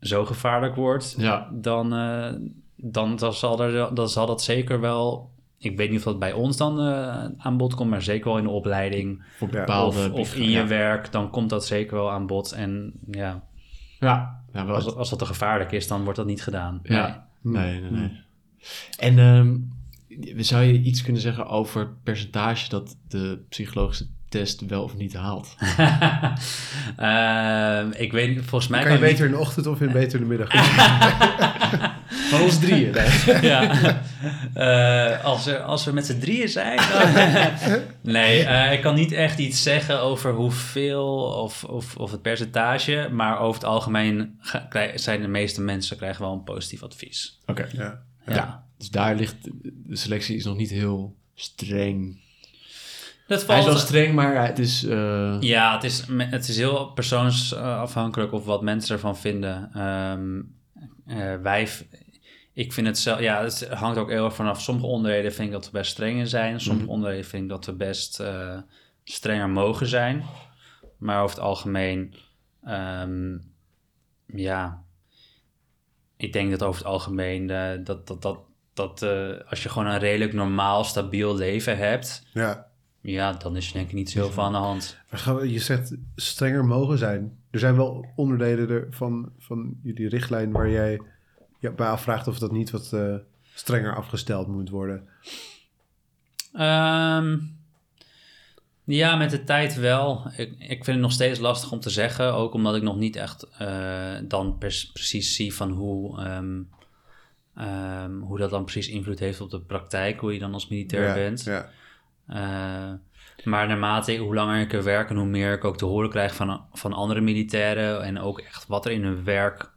zo gevaarlijk wordt... Ja, dan, eh, dan, dan, zal er, dan zal dat zeker wel... Ik weet niet of dat bij ons dan aan bod komt... maar zeker wel in de opleiding bepaalde... of, of in je werk... dan komt dat zeker wel aan bod. En ja, Ja, ja als, als dat te gevaarlijk is, dan wordt dat niet gedaan. Nee. Ja. Nee, nee, nee. En ehm, zou je iets kunnen zeggen over het percentage dat de psychologische test wel of niet haalt? Ehm, ik weet volgens mij kan je beter in de ochtend of in beter in de middag? Van ons drieën. Ja. Eh, als, er, als we met z'n drieën zijn. dan- nee, eh, ik kan niet echt iets zeggen over hoeveel of, of, of het percentage. Maar over het algemeen zijn de meeste mensen krijgen wel een positief advies. Oké. ja. Ja. Dus daar ligt... De selectie is nog niet heel streng. Dat Hij is wel valt, streng, maar het is... eh, Ja, het is, het is heel persoonsafhankelijk of wat mensen ervan vinden. Ehm, eh, wij, ik vind het zelf, ja, het hangt ook heel erg vanaf. Sommige onderdelen vind ik dat we best streng in zijn. Sommige Mhm. onderdelen vind ik dat we best eh, strenger mogen zijn. Maar over het algemeen, ehm, ja, ik denk dat over het algemeen eh, dat, dat, dat, dat eh, als je gewoon een redelijk normaal, stabiel leven hebt, ja. ja, dan is er denk ik niet zo heel veel aan de hand. Je zegt strenger mogen zijn. Er zijn wel onderdelen er van, van jullie richtlijn waar jij je bij afvraagt of dat niet wat eh, strenger afgesteld moet worden. Ehm, ja, met de tijd wel. Ik, ik vind het nog steeds lastig om te zeggen. Ook omdat ik nog niet echt eh, dan pers- precies zie van hoe, ehm, ehm, hoe dat dan precies invloed heeft op de praktijk. Hoe je dan als militair ja, bent. Ja. Eh, maar naarmate hoe langer ik er werk en hoe meer ik ook te horen krijg van, van andere militairen. En ook echt wat er in hun werk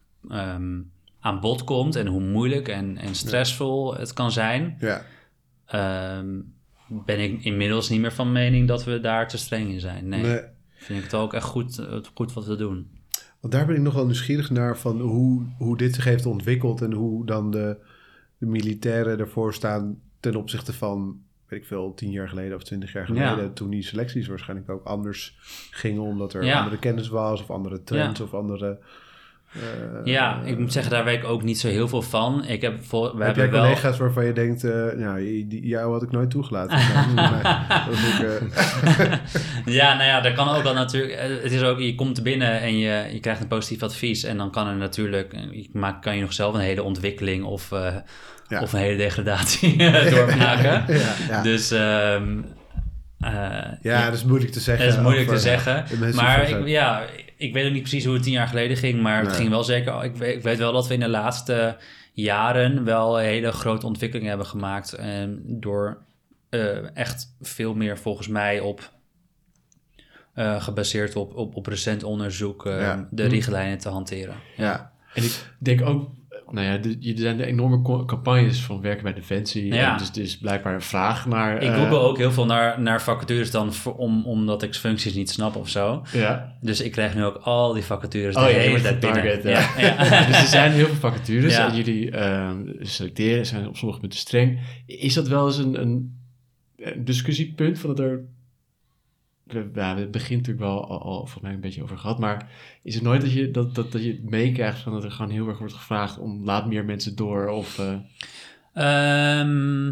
aan bod komt. En hoe moeilijk en, en stressvol het kan zijn. ja. Ehm, ben ik inmiddels niet meer van mening dat we daar te streng in zijn. Nee, Nee. vind ik het ook echt goed, goed wat we doen. Want daar ben ik nog wel nieuwsgierig naar van hoe, hoe dit zich heeft ontwikkeld en hoe dan de, de militairen ervoor staan ten opzichte van, weet ik veel, tien jaar geleden of twintig jaar Ja. geleden. Toen die selecties waarschijnlijk ook anders gingen omdat er Ja. andere kennis was of andere trends of andere... eh, ja, ik moet zeggen, daar weet ik ook niet zo heel veel van. Ik heb, voor, we heb jij wel... collega's waarvan je denkt, eh nou, die- jou had ik nooit toegelaten. Dat ook, eh, Ja, nou ja, dat kan ook wel natuurlijk. Het is ook, je komt binnen en je, je krijgt een positief advies. En dan kan er natuurlijk, maakt, kan je nog zelf een hele ontwikkeling of, Ja. of een hele degradatie doormaken. ja, ja. Dus ehm, eh, ja, dat is moeilijk te zeggen. Het is moeilijk over, te zeggen. Maar ik, ja, ik weet ook niet precies hoe het tien jaar geleden ging. Maar het ging wel zeker. Ik weet, ik weet wel dat we in de laatste jaren wel een hele grote ontwikkeling hebben gemaakt. En door eh, echt veel meer volgens mij op. eh, gebaseerd op, op, op recent onderzoek eh, Ja. de richtlijnen te hanteren. Ja, En ik denk ook, nou ja, er zijn de enorme campagnes van werken bij Defensie. Ja. En Dus er is blijkbaar een vraag naar... Ik eh, google ook heel veel naar, naar vacatures dan voor, om, omdat ik functies niet snap of zo. Ja. Dus ik krijg nu ook al die vacatures Oh de ja, hele tijd binnen. getarget, ja. Ja. dus er zijn heel veel vacatures en jullie ehm, selecteren, zijn op sommige punten streng. Is dat wel eens een, een, een discussiepunt van dat er... We, ja, het begint natuurlijk wel al, al volgens mij een beetje over gehad, maar is het nooit dat je, dat, dat, dat je het meekrijgt van dat er gewoon heel erg wordt gevraagd om laat meer mensen door of... eh, Ehm,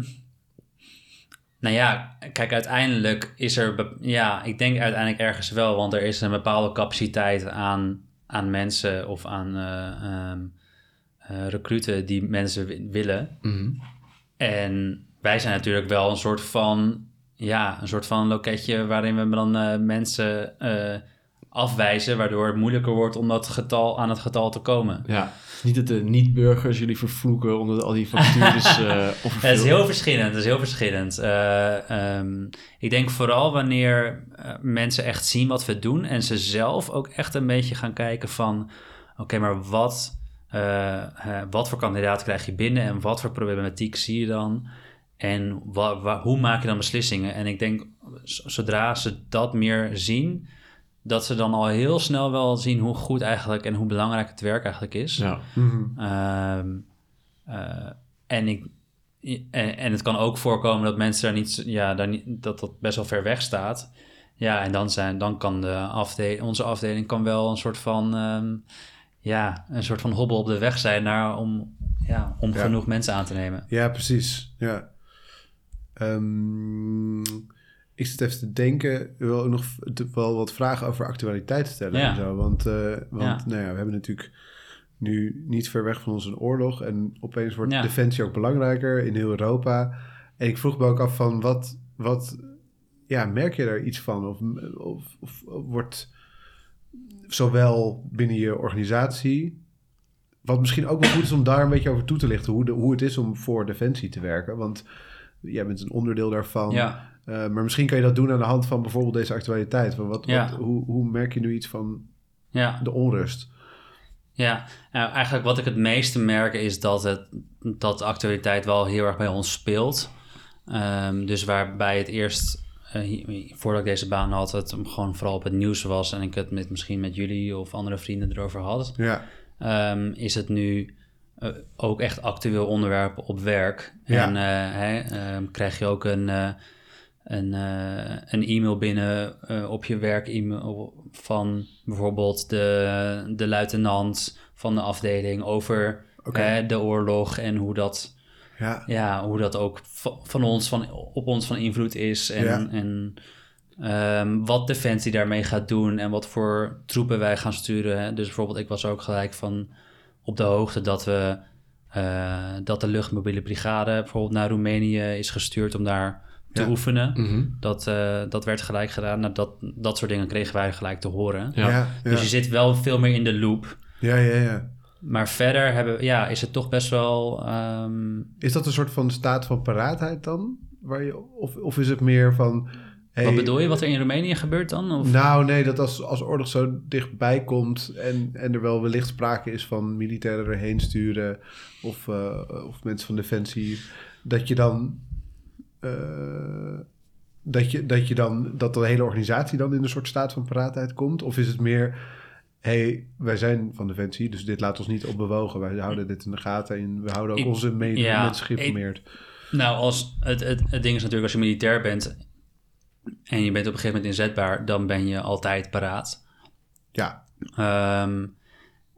nou ja, kijk, uiteindelijk is er... Ja, ik denk uiteindelijk ergens wel, want er is een bepaalde capaciteit aan, aan mensen of aan eh, recruten die mensen wi- willen. En wij zijn natuurlijk wel een soort van... Ja, een soort van loketje waarin we dan eh, mensen eh, afwijzen... waardoor het moeilijker wordt om dat getal, aan het getal te komen. Ja, niet dat de niet-burgers jullie vervloeken omdat al die Ja, overvullen. het is heel verschillend. Het is heel verschillend. Eh, ehm, ik denk vooral wanneer mensen echt zien wat we doen en ze zelf ook echt een beetje gaan kijken van, oké, maar wat, wat voor kandidaat krijg je binnen en wat voor problematiek zie je dan? En wa- wa- hoe maak je dan beslissingen? En ik denk, zodra ze dat meer zien, dat ze dan al heel snel wel zien hoe goed eigenlijk en hoe belangrijk het werk eigenlijk is. Ja. Mhm. Ehm, eh, en, ik, en, en het kan ook voorkomen dat mensen daar niet, ja, daar niet, dat dat best wel ver weg staat. Ja, en dan, zijn, dan kan de afde onze afdeling kan wel een soort van, ehm, ja, een soort van hobbel op de weg zijn naar om, ja, om Ja. genoeg mensen aan te nemen. Ja, precies. Ja. Ehm, ik zit even te denken, wil ook nog wel wat vragen over actualiteit stellen Ja. en zo. Want, eh, want Ja. Nou ja, we hebben natuurlijk nu niet ver weg van ons een oorlog. En opeens wordt defensie ook belangrijker in heel Europa. En ik vroeg me ook af van wat, wat ja, merk je daar iets van? Of, of, of wordt zowel binnen je organisatie wat misschien ook wel goed is om daar een beetje over toe te lichten. Hoe, de, hoe het is om voor Defensie te werken. Want jij bent een onderdeel daarvan. Ja, Eh, maar misschien kan je dat doen aan de hand van bijvoorbeeld deze actualiteit. Van wat, Ja. wat, hoe, hoe merk je nu iets van ja. de onrust? Ja, nou, eigenlijk wat ik het meeste merk is dat, het, dat de actualiteit wel heel erg bij ons speelt. Ehm, dus waarbij het eerst, eh, voordat ik deze baan had, het gewoon vooral op het nieuws was en ik het met, misschien met jullie of andere vrienden erover had, Ja, ehm, is het nu eh, ook echt actueel onderwerp op werk. Ja. En eh, ehm, krijg je ook een, eh, een, een e-mail binnen op je werk-e-mail van bijvoorbeeld de, de luitenant van de afdeling over de oorlog en hoe dat, ja, ja, hoe dat ook va- van ons, van, op ons van invloed is. En, Ja. en ehm, wat Defensie daarmee gaat doen en wat voor troepen wij gaan sturen. Hè. Dus bijvoorbeeld, ik was ook gelijk van op de hoogte dat we eh, dat de luchtmobiele brigade bijvoorbeeld naar Roemenië is gestuurd om daar te Ja. oefenen. Mhm. Dat, eh, dat werd gelijk gedaan. Nou, dat, dat soort dingen kregen wij gelijk te horen. ja, Ja. ja, Dus je zit wel veel meer in de loop. ja, ja, ja. Maar verder hebben, ja, is het toch best wel. ehm, Is dat een soort van staat van paraatheid dan? Waar je, of, of is het meer van... hey, wat bedoel je? Wat er in Roemenië gebeurt dan? Of? Nou, nee, dat als, als oorlog zo dichtbij komt en, en er wel wellicht sprake is van militairen erheen sturen of, eh, of mensen van defensie, dat je dan. eh, dat, je, dat je dan. dat de hele organisatie dan in een soort staat van paraatheid komt? Of is het meer. hey, wij zijn van Defensie, dus dit laat ons niet opbewogen. Wij houden dit in de gaten en we houden ook Ik- onze ja, mensen geïnformeerd. Nou, als het, het, het ding is natuurlijk, als je militair bent en je bent op een gegeven moment inzetbaar, dan ben je altijd paraat. Ja, Ehm,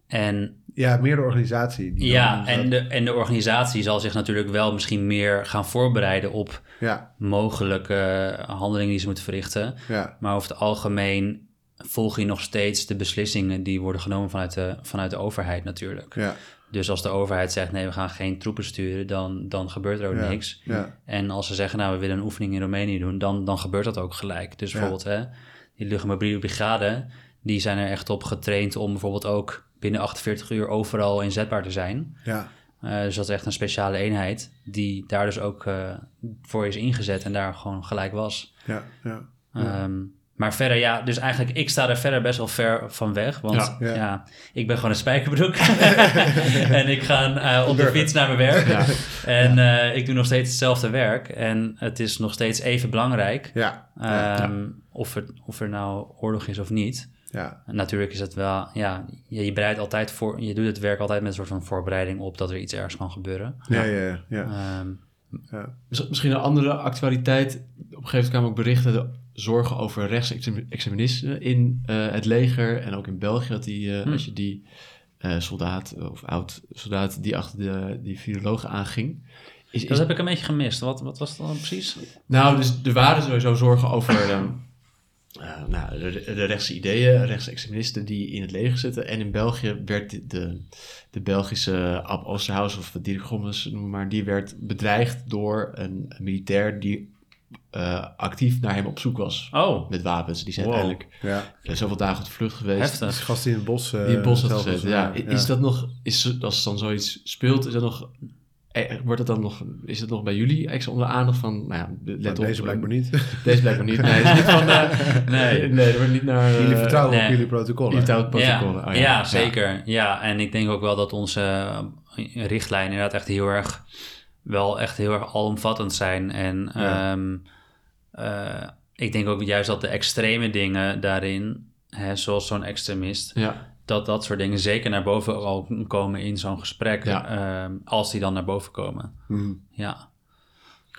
en ja, meer de organisatie. die ja, en de, en de organisatie zal zich natuurlijk wel misschien meer gaan voorbereiden op Ja, mogelijke handelingen die ze moeten verrichten. ja, Maar over het algemeen volg je nog steeds de beslissingen die worden genomen vanuit de, vanuit de overheid natuurlijk. ja, Dus als de overheid zegt nee, we gaan geen troepen sturen, dan, dan gebeurt er ook Ja. niks. ja, En als ze zeggen nou we willen een oefening in Roemenië doen, dan, dan gebeurt dat ook gelijk. Dus bijvoorbeeld hè, die luchtmobiele brigade, die zijn er echt op getraind om bijvoorbeeld ook binnen 48 uur overal inzetbaar te zijn. ja. Eh, dus dat is echt een speciale eenheid die daar dus ook eh, voor is ingezet en daar gewoon gelijk was. ja, ja. Ehm, maar verder, ja, dus eigenlijk, ik sta er verder best wel ver van weg. Want Ja, ja, ja. ik ben gewoon een spijkerbroek. en ik ga eh, op de fiets naar mijn werk. Ja. En eh, ik doe nog steeds hetzelfde werk. En het is nog steeds even belangrijk. Ja, ja, ehm, Of, het, of er nou oorlog is of niet. ja, En natuurlijk is het wel, ja, je, je bereidt altijd voor, je doet het werk altijd met een soort van voorbereiding op dat er iets ergs kan gebeuren. ja, ja, ja, ja, Ehm, ja. Misschien een andere actualiteit. Op een gegeven moment kwamen ook berichten, de zorgen over rechtsextremisme in eh, het leger en ook in België. Dat die, eh, Hm. als je die eh, soldaat of oud soldaat die achter de, die virologen aanging. Is, is, dat heb ik een beetje gemist. Wat, wat was het dan precies? nou, dus er waren sowieso zorgen over ehm, eh, nou, de, de rechtse ideeën, rechtsextremisten die in het leger zitten. En in België werd de, de, de Belgische Ab Oosterhuis of Dirk Gommers, noem maar, die werd bedreigd door een militair die eh, actief naar hem op zoek was. Oh, Met wapens. Die zijn Wow. uiteindelijk ja. eh, zoveel dagen op de vlucht geweest. Die heftig. gast die in het bos... eh, Die in het bos had was, Ja. Is dat nog, is, als dan zoiets speelt, is dat nog eh, wordt het dan nog, is het nog bij jullie extra onder aandacht van, nou ja, let Maar op. deze blijkbaar niet. Deze blijkbaar niet. Nee, is niet van, eh, Nee. nee, er wordt niet naar... eh, jullie vertrouwen nee. op jullie protocollen. Ja, Oh, ja. zeker. Ja. en ik denk ook wel dat onze eh, richtlijnen inderdaad echt heel erg, wel echt heel erg alomvattend zijn. En Ja. ehm, eh, ik denk ook juist dat de extreme dingen daarin, hè, zoals zo'n extremist, Ja, dat dat soort dingen zeker naar boven al komen in zo'n gesprek, Ja. ehm, als die dan naar boven komen. Mhm. Ja.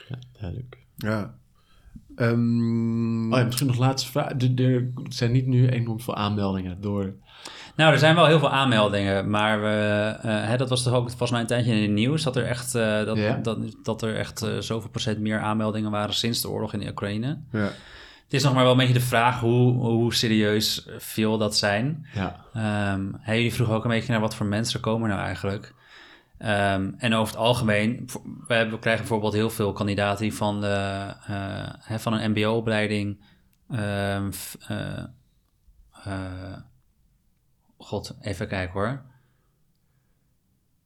ja, duidelijk. Ja. Ehm, Oh ja, misschien nog laatste vraag. Er zijn niet nu enorm veel aanmeldingen door... Nou, er zijn wel heel veel aanmeldingen, maar we, eh, hè, dat was toch ook volgens mij een tijdje in het nieuws dat er echt, eh, dat, dat, dat er echt eh, zoveel procent meer aanmeldingen waren sinds de oorlog in de Oekraïne. Het is nog maar wel een beetje de vraag hoe, hoe serieus veel dat zijn. Ja, Ehm hè, jullie vroegen ook een beetje naar wat voor mensen komen nou eigenlijk. Ehm, en over het algemeen, we, hebben, we krijgen bijvoorbeeld heel veel kandidaten die van, de, hè, van een mbo-opleiding... ehm, f- eh, eh, God, even kijken hoor.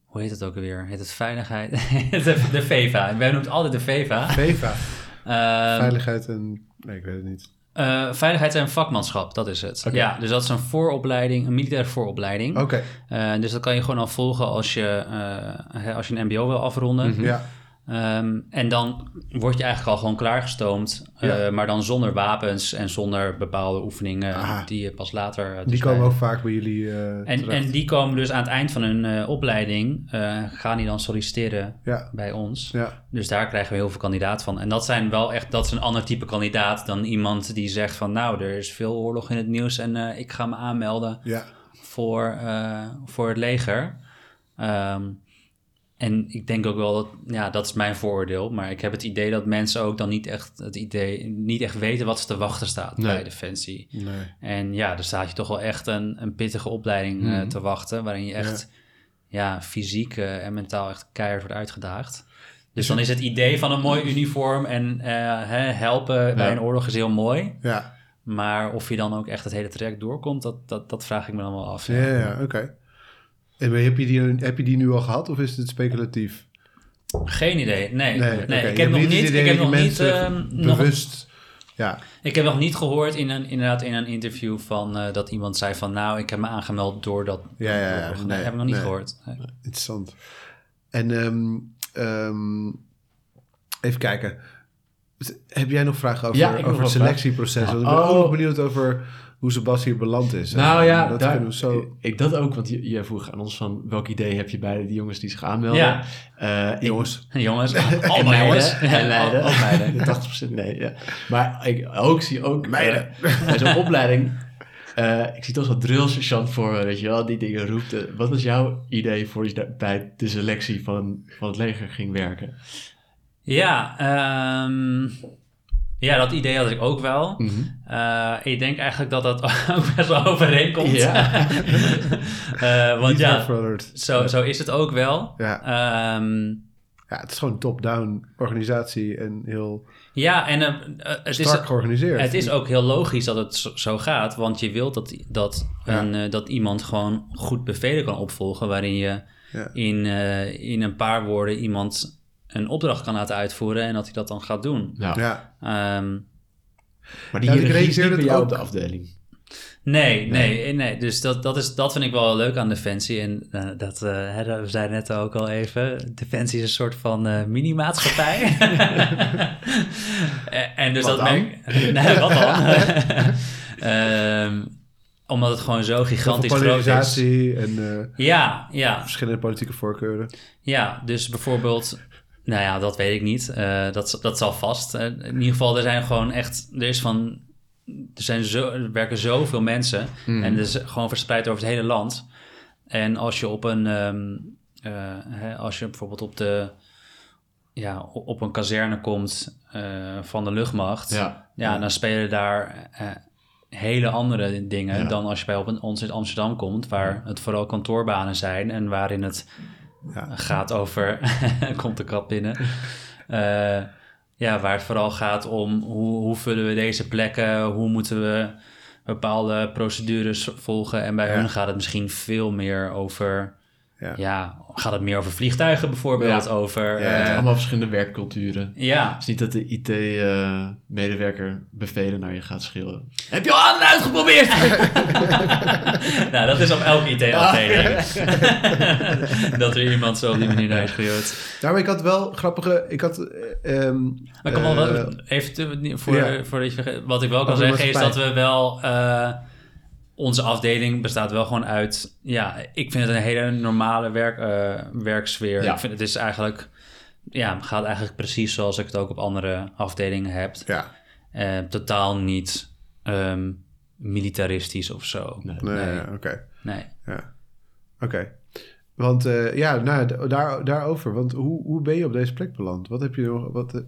Hoe heet het ook alweer? Heet het veiligheid? de, de VEVA. Wij noemen het altijd de VEVA. VEVA. Ehm, Veiligheid en... Nee, ik weet het niet. eh, veiligheid en vakmanschap, dat is het. Ja, dus dat is een vooropleiding, een militaire vooropleiding. Oké. Eh, dus dat kan je gewoon al volgen als je, eh, hè, als je een mbo wil afronden. Mhm. Ja. Ehm, en dan word je eigenlijk al gewoon klaargestoomd, eh, maar dan zonder wapens en zonder bepaalde oefeningen Ah. die je pas later... eh, Die dus komen bij- ook vaak bij jullie eh en, terecht. en die komen dus aan het eind van hun opleiding, gaan die dan solliciteren Ja. bij ons. Ja. Dus daar krijgen we heel veel kandidaat van. En dat zijn wel echt, dat is een ander type kandidaat dan iemand die zegt van nou, er is veel oorlog in het nieuws en ik ga me aanmelden Ja. voor, voor het leger. Ehm, en ik denk ook wel dat, ja, dat is mijn vooroordeel, maar ik heb het idee dat mensen ook dan niet echt het idee, niet echt weten wat ze te wachten staat Nee. bij Defensie. Nee. En ja, er staat je toch wel echt een, een pittige opleiding eh, Mhm. te wachten, waarin je echt ja. fysiek eh, en mentaal echt keihard wordt uitgedaagd. Dus dan is het idee van een mooi uniform en eh, hè, helpen bij een oorlog is heel mooi. Ja. Maar of je dan ook echt het hele traject doorkomt, dat, dat, dat vraag ik me dan wel af. Ja, ja, ja, oké. En heb je, die, heb je die nu al gehad of is het speculatief? Geen idee. Nee, Nee, ik heb nog niet. Ik heb nog niet. ehm, nog, Bewust. Ja. ik heb nog niet gehoord in een, inderdaad in een interview van eh, dat iemand zei van nou, ik heb me aangemeld door dat. Ja, ja, ja. door- nee, Nee, heb ik nog niet nee. gehoord. Nee. Interessant. En ehm, ehm, even kijken. Heb jij nog vragen over, over het selectieproces? ik ben Oh. ook nog benieuwd over hoe Sebas hier beland is. Nou ja, dat daar, kunnen we zo... ik dat ook, want je, je vroeg aan ons van welk idee heb je bij die jongens die zich aanmelden. Ja. Eh, ik- Jongens, Jongens, en allemaal meiden. jongens. En meiden. Al- al meiden. 80% nee, ja. Maar ik ook zie ook... Meiden. eh, bij zo'n opleiding... eh, ik zie toch zo'n drillsergeant voor me, weet je wel, die dingen roept. Wat was jouw idee voor je bij de selectie van, van het leger ging werken? Ja, ehm, ja, dat idee had ik ook wel. Mhm. Eh, ik denk eigenlijk dat dat ook best wel overeenkomt. Ja. Eh, want ja, zo, zo is het ook wel. Ja. Ehm, ja, het is gewoon top-down organisatie en heel ja, en eh, het, is, georganiseerd. het is ook heel logisch dat het zo, zo gaat. Want je wilt dat, dat, Ja. een, dat iemand gewoon goed bevelen kan opvolgen. Waarin je Ja. in, in een paar woorden iemand een opdracht kan laten uitvoeren. En dat hij dat dan gaat doen. Ja. Ja, Ehm, Maar die Ja, hiërarchie is niet bij het jou ook. op de afdeling. Nee, nee, nee. Dus dat, dat, is, dat vind ik wel leuk aan Defensie. En eh, dat, eh, dat- we zeiden net ook al even. Defensie is een soort van eh mini-maatschappij. en, dus Wat dat dan? merk Nee, wat dan? Ehm, omdat het gewoon zo gigantisch groot is. polarisatie en eh, Ja, ja, verschillende politieke voorkeuren. ja. Dus bijvoorbeeld... Nou ja, dat weet ik niet. Eh, dat, dat zal vast. In ieder geval, er zijn gewoon echt... Er is van... Er, zijn zo, er werken zoveel mensen. Mhm. En dus gewoon verspreid over het hele land. En als je op een, ehm, eh, hè, als je bijvoorbeeld op de, ja, op een kazerne komt eh, van de luchtmacht, ja. Ja. dan spelen daar hele andere dingen Ja. dan als je bij op een, ons in Amsterdam komt, waar het vooral kantoorbanen zijn en waarin het Ja. gaat over, komt de kat binnen. Eh, ja, waar het vooral gaat om hoe, hoe vullen we deze plekken, hoe moeten we bepaalde procedures volgen. En bij Ja. hun gaat het misschien veel meer over Ja. ja, gaat het meer over vliegtuigen bijvoorbeeld? Ja. Over, Ja, eh, Eh, allemaal verschillende werkculturen. Het ja, is niet dat de IT-medewerker bevelen naar je gaat schreeuwen. Heb je al aan en uitgeprobeerd? nou, dat is op elke IT-afdeling. dat er iemand zo op die manier naar je schreeuwt. Nou, maar ik had wel grappige... Ik had... eh, ehm, Maar kom wel, eh, even te- voor, vergeet- wat ik wel kan de zeggen is dat we wel, eh, onze afdeling bestaat wel gewoon uit, ja, ik vind het een hele normale werk, eh, werksfeer. Ja. Ik vind het is eigenlijk, ja, gaat eigenlijk precies zoals ik het ook op andere afdelingen heb. ja, Eh, totaal niet ehm, militaristisch of zo. Nee. nee, Nee. ja, oké. Nee. Ja, oké. Want eh, ja, nou, daar, daarover. Want hoe, hoe ben je op deze plek beland? Wat heb je nog... Wat,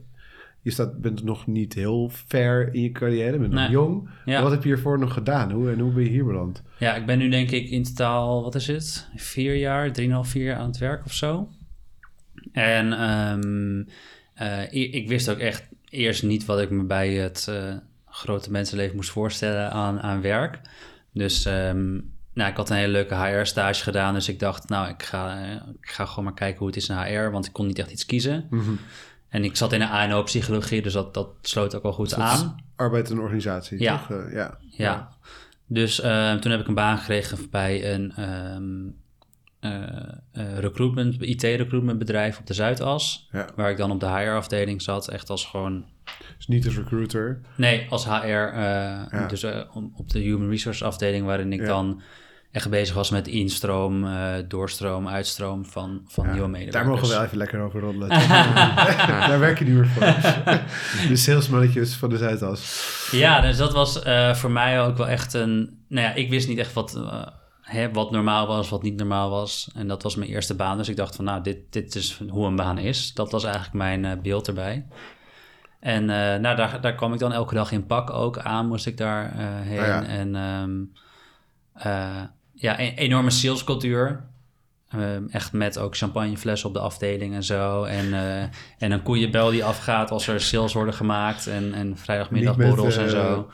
je staat, bent nog niet heel ver in je carrière, bent nog Nee. jong. Ja. Wat heb je hiervoor nog gedaan? Hoe, en hoe ben je hier beland? Ja, ik ben nu denk ik in totaal, wat is het? Vier jaar, drieënhalf, vier jaar aan het werk of zo. En ehm, eh, ik, ik wist ook echt eerst niet wat ik me bij het eh, grote mensenleven moest voorstellen aan, aan werk. Dus ehm, nou, ik had een hele leuke HR-stage gedaan. Dus ik dacht, nou, ik ga, eh, ik ga gewoon maar kijken hoe het is in HR. Want ik kon niet echt iets kiezen. En ik zat in de ANO-psychologie, dus dat, dat sloot ook wel goed Dus aan. arbeid en organisatie, Ja. toch? Eh, ja. Ja. Dus ehm, toen heb ik een baan gekregen bij een eh, eh, recruitment, IT-recruitment bedrijf op de Zuidas. Ja. Waar ik dan op de HR-afdeling zat. Echt als gewoon... Dus niet als recruiter. Nee, als HR. eh, Dus op de Human Resource afdeling waarin ik Ja. dan echt bezig was met instroom, eh, doorstroom, uitstroom van, van Ja, nieuwe medewerkers. Daar mogen we wel even lekker over roddelen. daar werk je niet meer voor. de salesmannetjes van de Zuidas. Ja, dus dat was eh, voor mij ook wel echt een... Nou ja, ik wist niet echt wat, eh, hè, wat normaal was, wat niet normaal was. En dat was mijn eerste baan. Dus ik dacht van, nou, dit, dit is hoe een baan is. Dat was eigenlijk mijn beeld erbij. En nou, daar, daar kwam ik dan elke dag in pak ook aan, moest ik daar heen. Oh ja. En ehm, eh, ja, een enorme salescultuur. Ehm, echt met ook champagneflessen op de afdeling en zo. En, eh, en een koeienbel die afgaat als er sales worden gemaakt. En, en vrijdagmiddagborrels Niet en zo.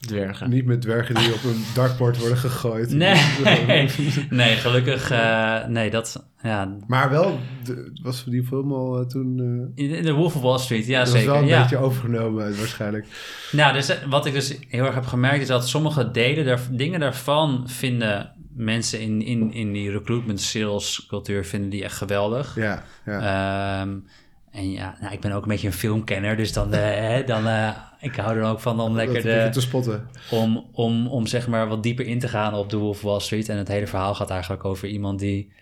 Dwergen. Niet met dwergen die op een dartboard worden gegooid. Nee, nee gelukkig. eh, nee, dat... Ja, Maar wel, de, was die film al eh, toen... eh, in de Wolf of Wall Street, ja dat was zeker. wel een ja. beetje overgenomen eh, waarschijnlijk. Nou, dus eh, wat ik dus heel erg heb gemerkt is dat sommige delen, daar, dingen daarvan vinden mensen in, in, in die recruitment sales cultuur vinden die echt geweldig. Ja, ja. Ehm, en ja, nou, ik ben ook een beetje een filmkenner, dus dan, hè, dan eh, ik hou er ook van om lekker de, te spotten. om, om, om zeg maar wat dieper in te gaan op de Wolf of Wall Street. En het hele verhaal gaat eigenlijk over iemand die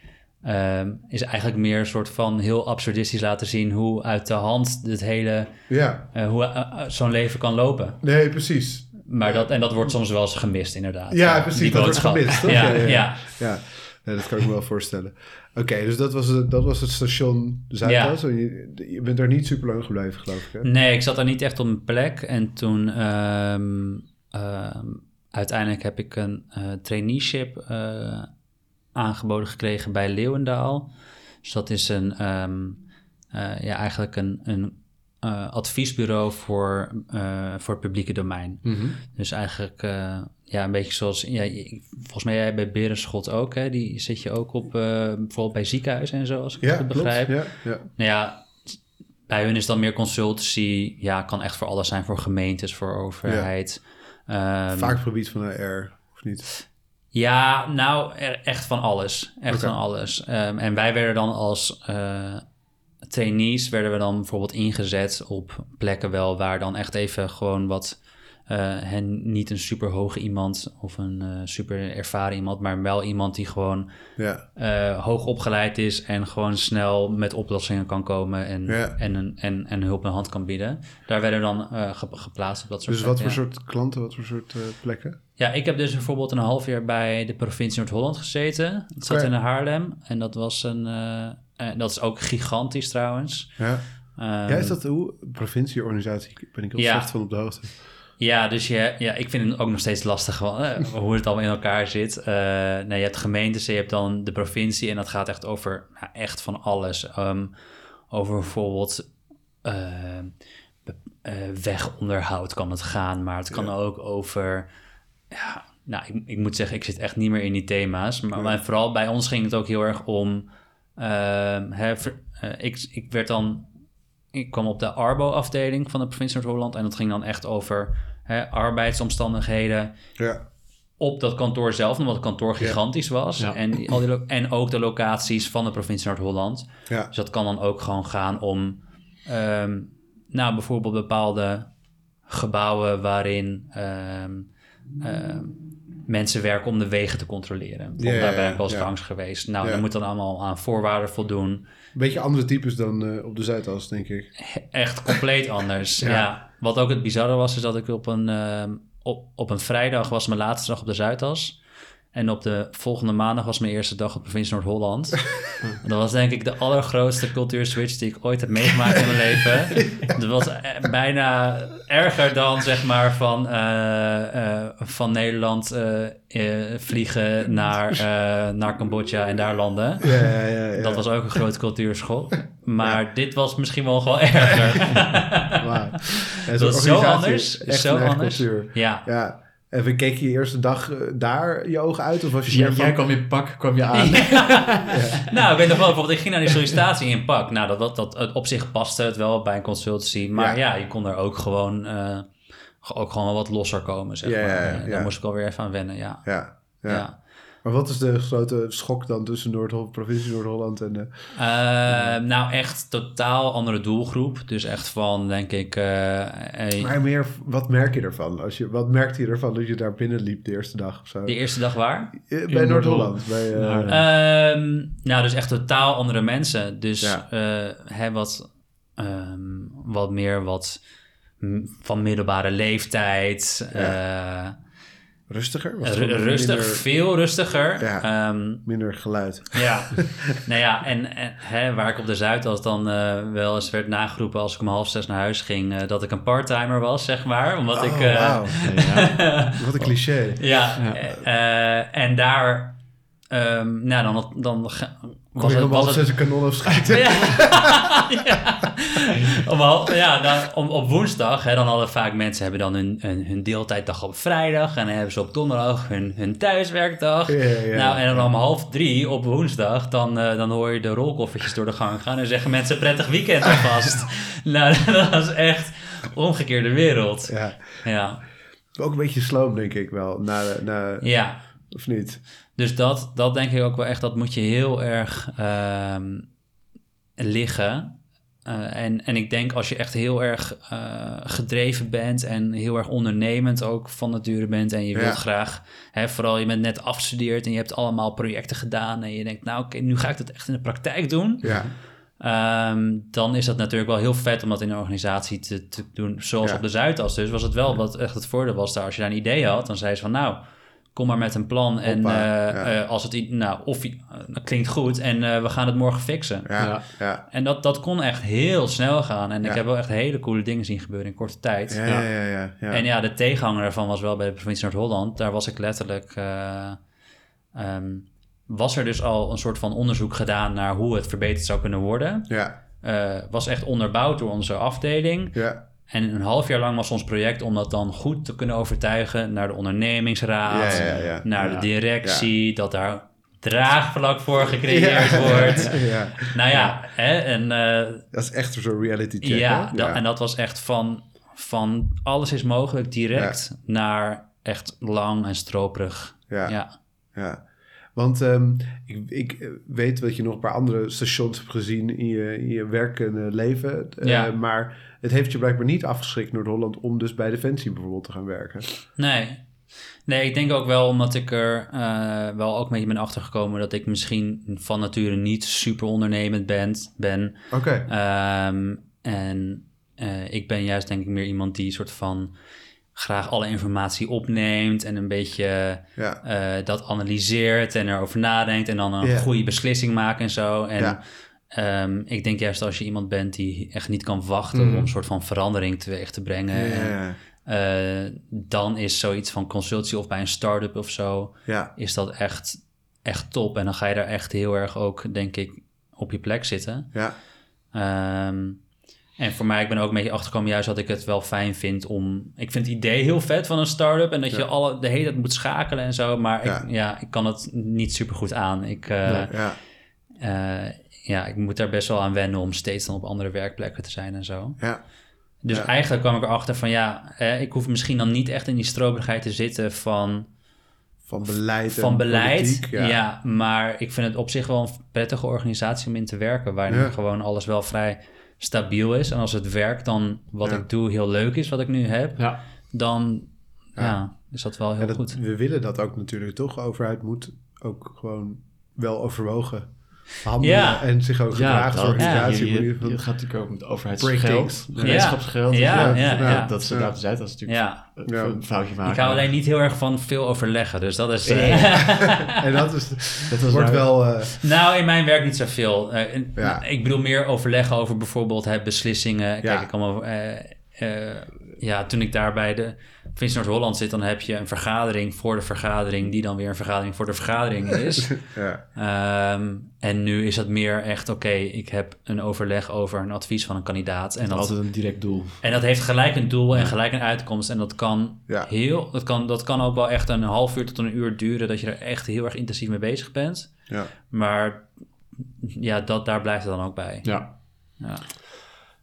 ehm, is eigenlijk meer een soort van heel absurdistisch laten zien hoe uit de hand het hele, Ja, eh, hoe zo'n leven kan lopen. nee, precies. Maar dat, en dat wordt soms wel eens gemist, inderdaad. Ja, precies, die dat wordt boodschap. gemist, toch? ja, Ja, ja, ja, Ja, nee, dat kan ik me wel voorstellen. Oké, dus dat was, het, dat was het station Zuidas. En Je, je bent daar niet super lang gebleven, geloof ik. Hè? Nee, ik zat daar niet echt op mijn plek. En toen ehm, ehm, uiteindelijk heb ik een eh, traineeship eh, aangeboden gekregen bij Leeuwendaal. Dus dat is een, ehm, eh, ja, eigenlijk een, een eh, adviesbureau voor, eh, voor het publieke domein. Mhm. Dus eigenlijk ja, een beetje zoals... Ja, volgens mij jij bij Berenschot ook, hè? Die zit je ook op, eh, bijvoorbeeld bij ziekenhuizen en zo, als ik het Ja, klopt. begrijp. Ja, ja. Nou ja, bij hun is dan meer consultancy. Ja, kan echt voor alles zijn. Voor gemeentes, voor overheid. Ja, Vaak het gebied van HR, of niet? ja nou, echt van alles. Echt van alles. Ehm, en wij werden dan als eh, trainees... werden we dan bijvoorbeeld ingezet op plekken wel... waar dan echt even gewoon wat... eh, hen niet een super hoge iemand of een eh, super ervaren iemand, maar wel iemand die gewoon Ja, eh, hoog opgeleid is en gewoon snel met oplossingen kan komen en, Ja. en, en, en hulp een hand kan bieden. Daar werden we dan eh, ge- geplaatst op dat soort dus wat voor soort klanten, wat voor soort eh, plekken? ja. ik heb dus bijvoorbeeld een half jaar bij de provincie Noord-Holland gezeten. Het zat Oké. in Haarlem en dat was een... eh, eh, dat is ook gigantisch trouwens. Ja, Ehm, ja is dat hoe? Provincieorganisatie, ben ik heel Ja. slecht van op de hoogte. Ja, dus je, ja, ik vind het ook nog steeds lastig eh, hoe het allemaal in elkaar zit. Eh nee, je hebt gemeentes, je hebt dan de provincie en dat gaat echt over nou, echt van alles. Ehm, over bijvoorbeeld be- eh, wegonderhoud kan het gaan, maar het kan Ja. ook over ja, nou, ik, ik moet zeggen, ik zit echt niet meer in die thema's. Maar, Ja. maar vooral bij ons ging het ook heel erg om. Ehm, eh, ik, ik werd dan. Ik kwam op de Arbo-afdeling van de provincie Noord-Holland. En dat ging dan echt over hè, arbeidsomstandigheden Ja. op dat kantoor zelf, omdat het kantoor gigantisch was. Ja. En, al die en ook de locaties van de provincie Noord-Holland. Ja. Dus dat kan dan ook gewoon gaan om, ehm, nou, bijvoorbeeld bepaalde gebouwen waarin ehm, ehm, mensen werken om de wegen te controleren. Ja, Daar ben ik wel eens langs geweest. Nou, dat moet dan allemaal aan voorwaarden voldoen. Een beetje andere types dan eh, op de Zuidas, denk ik. Echt compleet anders. Ja. ja. Wat ook het bizarre was, is dat ik op een, ehm, op, op een vrijdag was mijn laatste dag op de Zuidas. En op de volgende maandag was mijn eerste dag op provincie Noord-Holland. Dat was denk ik de allergrootste cultuurswitch die ik ooit heb meegemaakt in mijn leven. Het was eh, bijna erger dan zeg maar van, eh, eh, van Nederland vliegen naar, naar Cambodja en daar landen. Ja, ja. Dat was ook een grote cultuurschok. Maar dit was misschien wel gewoon erger. Zo'n Dat is zo anders. Echt Zo anders. cultuur. Ja. En keek je je eerste dag eh, daar je ogen uit? Of was je jij, meer van- jij kwam in pak, kwam je aan. Nou, ik weet nog wel, bijvoorbeeld, ik ging naar die sollicitatie in pak. Nou, dat, dat, dat, het op zich paste het wel bij een consultancy. Maar ja, je kon er ook gewoon, eh, ook gewoon wel wat losser komen, zeg Ja, maar. ja, ja, Daar moest ik alweer even aan wennen, ja. Ja, ja. ja. Maar wat is de grote schok dan tussen Noord provincie Noord-Holland en... de Eh, nou, echt totaal andere doelgroep. Dus echt van, denk ik... eh, eh, Maar meer, wat merk je ervan? Als je, wat merkte je ervan dat je daar binnen liep de eerste dag of zo? de eerste dag waar? Eh, bij Noord-Holland. Bij, eh, Nou, Ehm, nou, dus echt totaal andere mensen. Dus Ja. eh, hè, wat, ehm, wat meer wat van middelbare leeftijd. eh, rustiger? Was het ru- gewoon rustig, Minder, veel rustiger. Ja. Ehm, minder geluid. ja, nou ja, en, en hè, waar ik op de Zuidas dan eh, wel eens werd nageroepen als ik om half zes naar huis ging, eh, dat ik een parttimer was, zeg maar. Omdat ik... oh, eh. Ja. Wat een cliché. Ja, Ja. eh, en daar, ehm, nou dan, dan Was het, was het zes een kanon afschieten? ja. ja. Hal- ja, dan, om, op woensdag, hè, dan hadden vaak mensen hebben dan hun, hun, hun deeltijddag op vrijdag. En dan hebben ze op donderdag hun, hun thuiswerkdag. Ja, ja, nou, en dan om half drie op woensdag, dan, eh, dan hoor je de rolkoffertjes door de gang gaan. En zeggen mensen prettig weekend alvast. nou, dat was echt omgekeerde wereld. Ja. Ja, Ook een beetje sloom, denk ik wel. Na, na, ja. Of niet? Dus dat, dat denk ik ook wel echt, dat moet je heel erg ehm, liggen. Eh, en, en ik denk als je echt heel erg eh, gedreven bent en heel erg ondernemend ook van nature bent en je Ja. wilt graag, hè, vooral je bent net afgestudeerd en je hebt allemaal projecten gedaan en je denkt, nou oké, nu ga ik dat echt in de praktijk doen. Ja. Ehm, dan is dat natuurlijk wel heel vet om dat in een organisatie te, te doen, zoals Ja. op de Zuidas. Dus was het wel wat echt het voordeel was daar. Als je daar een idee had, dan zei ze van nou, kom maar met een plan. En Hoppa, eh, ja. eh, als het, nou, of eh, dat klinkt goed en eh, we gaan het morgen fixen. Ja. Ja. Ja. En dat, dat kon echt heel snel gaan. En Ja. ik heb wel echt hele coole dingen zien gebeuren in korte tijd. Ja, ja, ja, ja, ja. En ja, de tegenhanger daarvan was wel bij de provincie Noord-Holland. Daar was ik letterlijk... eh, ehm, was er dus al een soort van onderzoek gedaan naar hoe het verbeterd zou kunnen worden. Ja, Eh, was echt onderbouwd door onze afdeling. ja, En een half jaar lang was ons project om dat dan goed te kunnen overtuigen naar de ondernemingsraad, Ja, ja, ja. naar de directie, dat daar draagvlak voor gecreëerd Ja. wordt. ja. Nou ja, hè, en eh, Dat is echt zo'n reality check. ja, dat, en dat was echt van, van alles is mogelijk direct naar echt lang en stroperig. Ja. Ja. Want ehm, ik, ik eh, weet dat je nog een paar andere stations hebt gezien in je, in je werkende leven. Eh. Maar het heeft je blijkbaar niet afgeschrikt, Noord-Holland, om dus bij Defensie bijvoorbeeld te gaan werken. Nee. Nee, ik denk ook wel omdat ik er eh, wel ook een beetje ben achtergekomen dat ik misschien van nature niet super ondernemend ben. ben. Oké, Ehm, en eh, ik ben juist denk ik meer iemand die soort van graag alle informatie opneemt en een beetje ja. eh, dat analyseert en erover nadenkt en dan een goede beslissing maakt en zo. En Ja. Ehm, ik denk juist als je iemand bent die echt niet kan wachten Mhm. om een soort van verandering teweeg te brengen. en, eh, dan is zoiets van consultie of bij een start-up of zo, ja, is dat echt, echt top. En dan ga je daar echt heel erg ook, denk ik, op je plek zitten. ja, Ehm, En voor mij, ik ben ook een beetje achtergekomen juist dat ik het wel fijn vind om... Ik vind het idee heel vet van een start-up en dat je alle, de hele tijd moet schakelen en zo. Maar Ja. Ik, ja, ik kan het niet super goed aan. Ik, eh, Nee. Ja, eh, ja, ik moet daar best wel aan wennen om steeds dan op andere werkplekken te zijn en zo. ja, Dus Ja. eigenlijk kwam ik erachter van ja, eh, ik hoef misschien dan niet echt in die stroberigheid te zitten van, van beleid en van beleid. politiek, ja. maar ik vind het op zich wel een prettige organisatie om in te werken, waarin Ja. gewoon alles wel vrij stabiel is. En als het werk dan wat Ja. ik doe heel leuk is, wat ik nu heb, Ja. dan ja. Ja. is dat wel heel Ja, dat, goed. we willen dat ook natuurlijk toch. De overheid moet ook gewoon wel overwogen handelen Ja. en zich ook gedragen als organisatie. Je, in je, gaat natuurlijk ook met overheidsgeld, gemeenschapsgeld. dus Ja, ja, ja, ja. Dat Ja. inderdaad de dat is natuurlijk Ja, een- Ja. foutje maken. ik hou alleen niet heel erg van veel overleggen, dus dat is... eh, En dat, is, Dat was wordt nou- wel... eh, Nou, in mijn werk niet zoveel. Eh, Ja. Ik bedoel meer overleggen over bijvoorbeeld hè, beslissingen. Kijk, Ja. ik kan me, eh, eh, ja, toen ik daar bij de Vins Noord-Holland zit, dan heb je een vergadering voor de vergadering, die dan weer een vergadering voor de vergadering is. ja, Ehm, en nu is dat meer echt, oké, ik heb een overleg over een advies van een kandidaat. En dat, altijd een direct doel. en dat heeft gelijk een doel en gelijk een uitkomst. En dat kan, Ja. heel, dat, kan, dat kan ook wel echt een half uur tot een uur duren, dat je er echt heel erg intensief mee bezig bent. ja. Maar ja, dat, daar blijft het dan ook bij. Ja. Ja.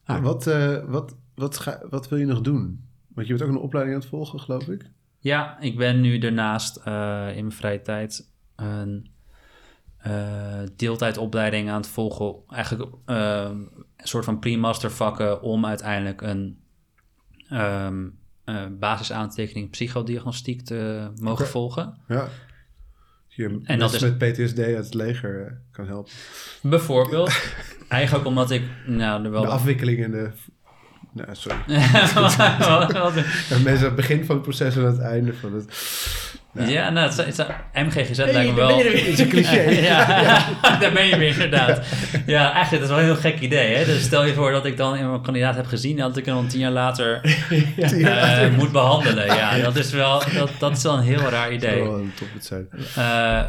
Ah. Wat, eh, wat, wat, ga, wat wil je nog doen? Want je bent ook een opleiding aan het volgen, geloof ik. Ja, ik ben nu daarnaast eh, in mijn vrije tijd een eh, deeltijdopleiding aan het volgen. Eigenlijk eh, een soort van pre-master vakken om uiteindelijk een ehm, eh, basisaantekening psychodiagnostiek te mogen volgen. Ja. Je En dat is- met PTSD uit het leger kan helpen. Bijvoorbeeld. eigenlijk omdat ik nou, er wel... De afwikkeling en de... Nou, sorry. Mensen aan het begin van het proces en aan het einde van het... Ja. Ja, nou, het, is- het, is- MGGZ lijkt me wel... Het is een cliché. ja, daar ben je weer inderdaad. Ja, eigenlijk dat is wel een heel gek idee. Hè? Dus stel je voor dat ik dan een kandidaat heb gezien... en dat ik hem dan tien jaar later Tien jaar eh, later. moet behandelen. Ja, dat is wel, dat, dat is wel een heel raar Dat idee. zou wel een top het zijn. Eh,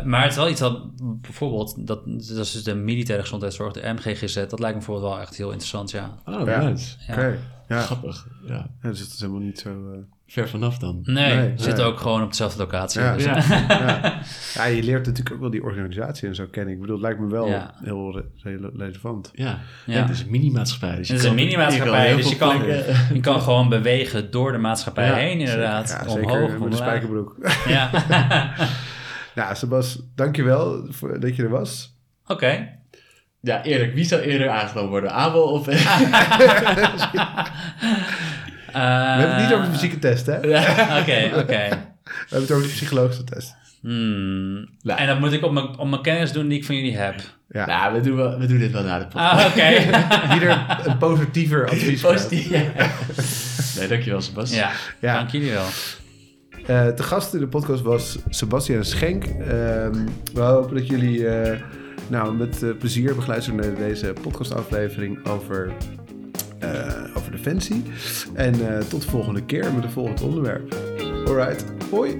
maar het is wel iets dat bijvoorbeeld... Dat, dat is dus de militaire gezondheidszorg, de MGGZ... dat lijkt me bijvoorbeeld wel echt heel interessant, ja. Oh, Ja. nice. Ja. Oké. Ja. Grappig. Ja. ja, dus het is helemaal niet zo... eh, Ver vanaf dan. Nee, Nee, we zitten nee. ook gewoon op dezelfde locatie. Ja. Dus- Ja. ja. ja, je leert natuurlijk ook wel die organisatie en zo kennen. Ik bedoel, het lijkt me wel Ja. heel re- rele- relevant. Ja. Het is een mini-maatschappij. Dus je Het is een kan- mini-maatschappij, dus je kan- Je kan gewoon bewegen door de maatschappij Ja, heen, inderdaad. Ja, Omhoog, zeker met een omlaag. spijkerbroek. Ja, Ja, Sebas, dankjewel voor dat je er was. oké. Ja, eerlijk. Wie zou eerder aangenomen worden? Abel of... We hebben het niet over de fysieke test, hè? We Oké, oké. hebben het over de psychologische test. Hmm. Nou. En dat moet ik op mijn, op mijn kennis doen die ik van jullie heb. Ja. Nou, we doen, wel, we doen dit wel na de podcast. Ah, oké. Ieder een positiever advies. Positief. Ja. Nee, dankjewel Sebas. Ja, Ja. dank jullie wel. Eh te gast in de podcast was Sebastian Schenk. Ehm, we hopen dat jullie eh, nou, met eh, plezier begeluisterd naar deze podcastaflevering over, eh, over Defensie. En eh, tot de volgende keer met een volgend onderwerp. Alright, hoi!